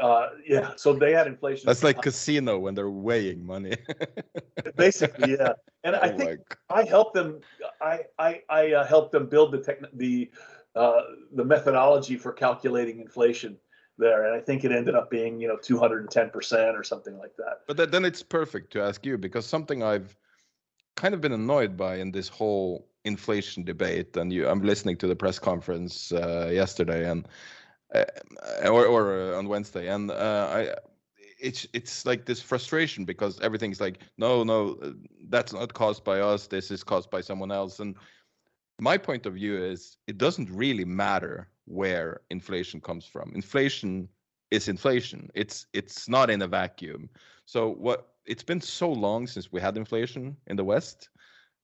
Uh, yeah, so they had inflation. That's like casino when they're weighing money. Basically, yeah. And oh I think I helped them. I I, I uh, helped them build the tech, the uh, the methodology for calculating inflation there, and I think it ended up being you know 210 percent or something like that. But that, then it's perfect to ask you because something I've kind of been annoyed by in this whole inflation debate, and you, I'm listening to the press conference uh, yesterday, and uh, or or uh, on Wednesday, and uh, I it's it's like this frustration because everything's like no no that's not caused by us this is caused by someone else. And my point of view is it doesn't really matter where inflation comes from. Inflation is inflation. It's it's not in a vacuum. So what it's been so long since we had inflation in the west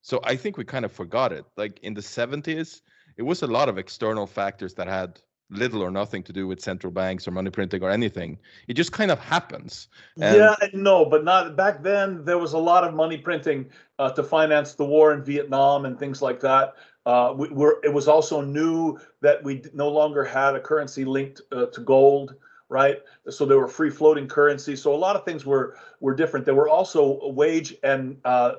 so i think we kind of forgot it like in the 70s it was a lot of external factors that had little or nothing to do with central banks or money printing or anything. It just kind of happens. And yeah, no, but not back then. There was a lot of money printing uh, to finance the war in Vietnam and things like that. Uh, we were. It was also new that we no longer had a currency linked uh, to gold, right? So there were free floating currencies. So a lot of things were were different. There were also wage and uh,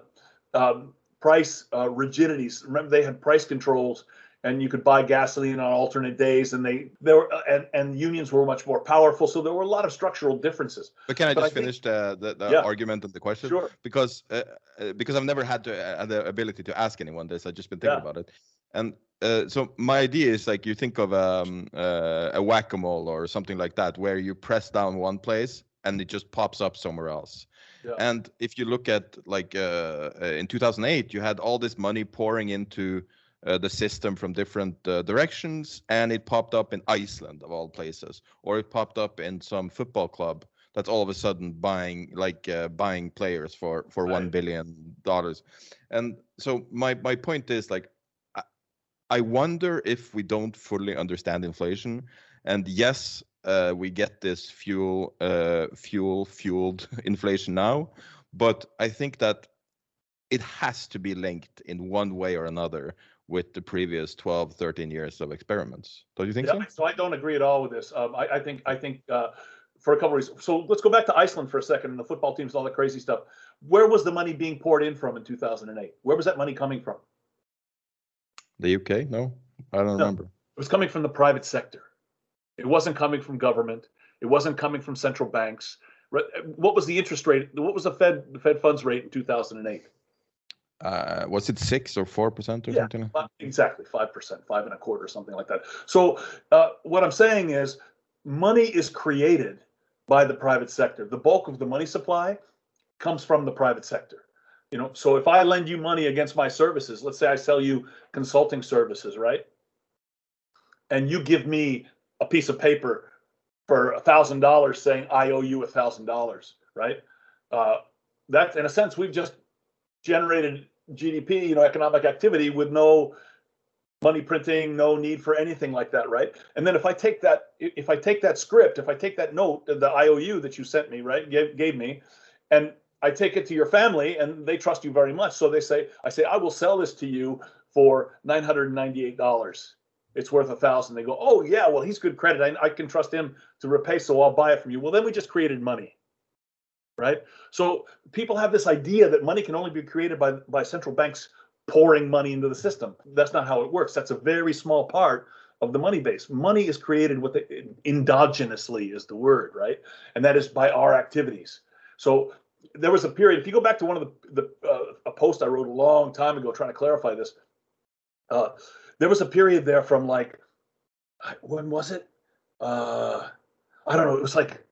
um, price uh, rigidities. Remember, they had price controls and you could buy gasoline on alternate days and they there were and, and unions were much more powerful so there were a lot of structural differences but can i just I finish think, the, the, the yeah. argument and the question sure. because uh, uh, because i've never had to, uh, the ability to ask anyone this i've just been thinking yeah. about it and uh, so my idea is like you think of um, uh, a whack-a-mole or something like that where you press down one place and it just pops up somewhere else. Yeah. And if you look at like uh, uh, in 2008, you had all this money pouring into uh, the system from different uh, directions, and it popped up in Iceland of all places, or it popped up in some football club that's all of a sudden buying like uh, buying players for for Right. one billion dollars. And so my my point is like I, I wonder if we don't fully understand inflation, and yes, uh, we get this fuel uh, fuel fueled inflation now, but I think that it has to be linked in one way or another with the previous 12 13 years of experiments don't you think Yeah, so so I don't agree at all with this. Um, I, I think I think uh, for a couple of reasons. So let's go back to Iceland for a second and the football teams and all that crazy stuff. Where was the money being poured in from in 2008? Where was that money coming from? the uk no i don't No. remember It was coming from the private sector. It wasn't coming from government. It wasn't coming from central banks. What was the interest rate? What was the Fed the Fed funds rate in 2008? uh, was it six or four percent or Yeah, something Fi- Exactly, five percent, five and a quarter, something like that. So uh, what I'm saying is, money is created by the private sector. The bulk of the money supply comes from the private sector. You know, so if I lend you money against my services, let's say I sell you consulting services, right? And you give me a piece of paper for a thousand dollars saying I owe you a thousand dollars, right? Uh, that, in a sense, we've just generated GDP, you know, economic activity with no money printing, no need for anything like that, right? And then if I take that, if I take that script, if I take that note, the IOU that you sent me, right, gave, gave me, and I take it to your family, and they trust you very much, so they say, I say, I will sell this to you for nine hundred ninety-eight dollars. It's worth a thousand. They go, oh yeah, well he's good credit. I, I can trust him to repay, so I'll buy it from you. Well, then we just created money, right? So people have this idea that money can only be created by by central banks pouring money into the system. That's not how it works. That's a very small part of the money base. Money is created with it endogenously is the word, right? And that is by our activities. So there was a period. If you go back to one of the the uh, a post I wrote a long time ago trying to clarify this, uh, there was a period there from like when was it? Uh, I don't know. It was like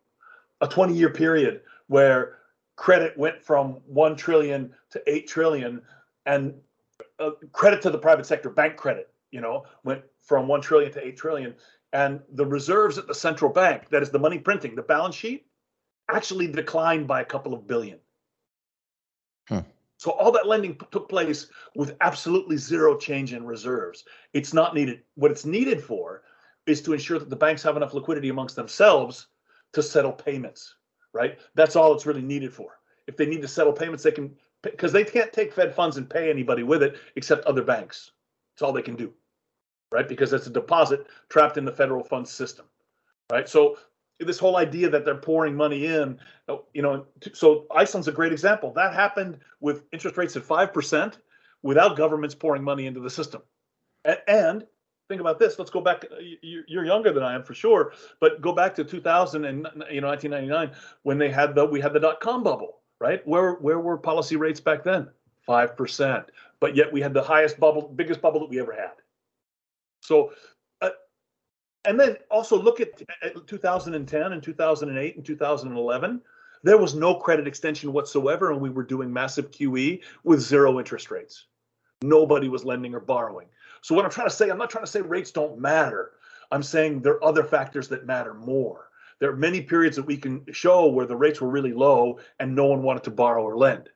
a 20 year period where credit went from 1 trillion to 8 trillion and uh, credit to the private sector bank credit you know went from 1 trillion to 8 trillion and the reserves at the central bank that is the money printing the balance sheet actually declined by a couple of billion. So all that lending p- took place with absolutely zero change in reserves. It's not needed. What it's needed for is to ensure that the banks have enough liquidity amongst themselves to settle payments right? That's all it's really needed for. If they need to settle payments they can because they can't take fed funds and pay anybody with it except other banks. That's all they can do right? Because it's a deposit trapped in the federal funds system right? So this whole idea that they're pouring money in uh, you know so iceland's a great example. That happened with interest rates at 5% without governments pouring money into the system. And think about this let's go back uh, you- you're younger than i am for sure but go back to 2000 and you know 1999 when they had the we had the dot com bubble right? Where where were policy rates back then? 5% but yet we had the highest bubble biggest bubble that we ever had. So and then also look at, at 2010 and 2008 and 2011 there was no credit extension whatsoever and we were doing massive qe with zero interest rates. Nobody was lending or borrowing. So what i'm trying to say i'm not trying to say rates don't matter. I'm saying there are other factors that matter more. There are many periods that we can show where the rates were really low and no one wanted to borrow or lend.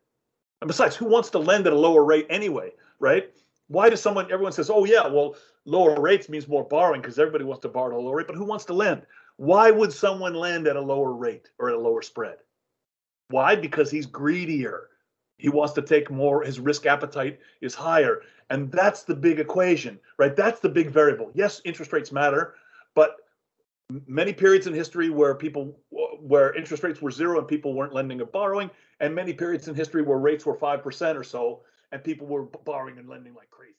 And besides who wants to lend at a lower rate anyway right? Why does someone everyone says oh yeah well lower rates means more borrowing because everybody wants to borrow at a lower rate but who wants to lend? Why would someone lend at a lower rate or at a lower spread? Why? Because he's greedier. He wants to take more his risk appetite is higher. And that's the big equation right? That's the big variable. Yes interest rates matter but many periods in history where people where interest rates were zero and people weren't lending or borrowing and many periods in history where rates were 5% or so and people were borrowing and lending like crazy